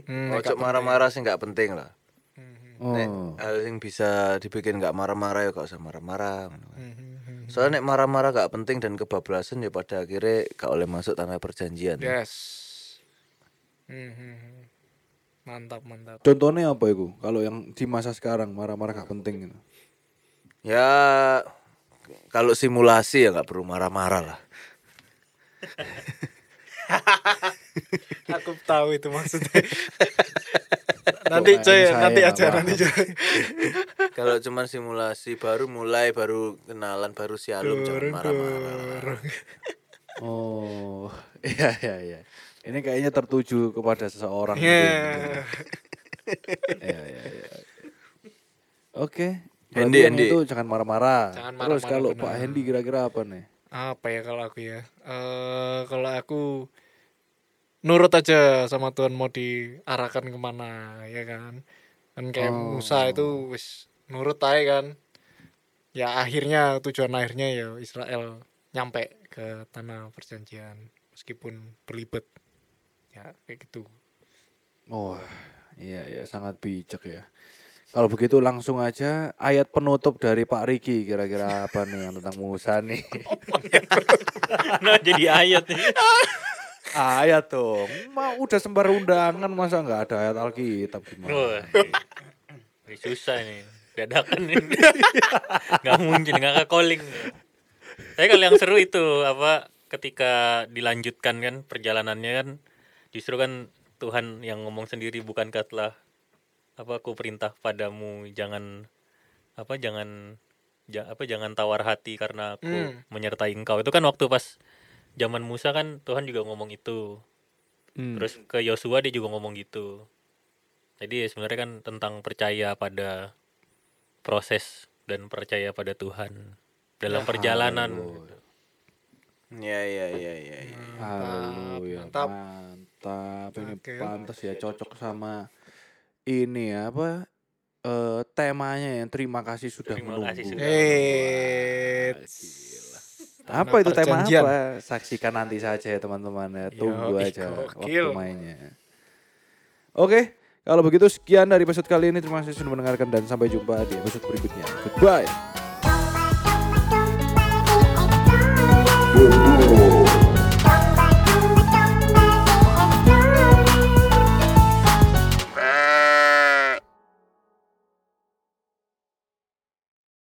Hmm, Oh, gak cok marah-marah sih nggak penting lah. penting. Nek Oh. hal yang bisa dibikin nggak marah-marah ya gak usah marah-marah. kan. Hmm, hmm, hmm. Soalnya nek marah-marah gak penting dan kebablasan ya pada akhirnya gak oleh masuk tanah perjanjian. Yes. Hmm, hmm, hmm. Mantap, mantap. Contohnya apa itu? Kalau yang di masa sekarang marah-marah gak penting gitu. Ya kalau simulasi ya nggak perlu marah-marah lah. (laughs) Aku tahu itu maksudnya. (laughs) nanti coy, nanti aja nanti coy. Kalau cuman simulasi baru mulai baru kenalan baru sialum jangan marah-marah. Oh, (laughs) iya iya iya. Ini kayaknya tertuju kepada seseorang. Iya. gitu. Iya iya iya. Oke. Hendy, yang Hendy. itu jangan marah-marah. Jangan Terus marah-marah, kalau benar. Pak Hendy kira-kira apa nih? Apa ya kalau aku ya? Eh kalau aku nurut aja sama Tuhan mau diarahkan ke mana ya kan kan kayak Oh. Musa itu wis nurut aja kan ya akhirnya tujuan akhirnya ya Israel nyampe ke tanah perjanjian meskipun berlibat ya kayak gitu Oh, iya iya sangat bijak ya. Kalau begitu langsung aja ayat penutup dari Pak Riki kira-kira apa nih yang tentang Musa nih? (laughs) nah jadi ayat nih (laughs) ayat dong. Mau udah sembar undangan masa nggak ada ayat Alkitab gimana? Ini susah nih dadakan ini (laughs) nggak mungkin nggak calling tapi kalau yang seru itu apa ketika dilanjutkan kan perjalanannya kan justru kan Tuhan yang ngomong sendiri bukankah telah apa aku perintah padamu jangan apa jangan ja- apa jangan tawar hati karena aku Hmm. menyertai engkau itu kan waktu pas zaman Musa kan Tuhan juga ngomong itu Hmm. Terus ke Yosua dia juga ngomong gitu. Jadi ya sebenarnya kan tentang percaya pada proses dan percaya pada Tuhan dalam perjalanan. Ya ya ya ya. ya. Haleluya. mantap. Mantap. Ini Oke. pantas ya cocok sama ini apa eh temanya yang terima kasih sudah Terima menunggu. kasih sudah. Tanah Apa itu tema apa? Saksikan nanti saja ya teman-teman ya. Tunggu Yoi, aja waktu mainnya. Oke, kalau begitu sekian dari episode kali ini. Terima kasih sudah mendengarkan dan sampai jumpa di episode berikutnya. Goodbye.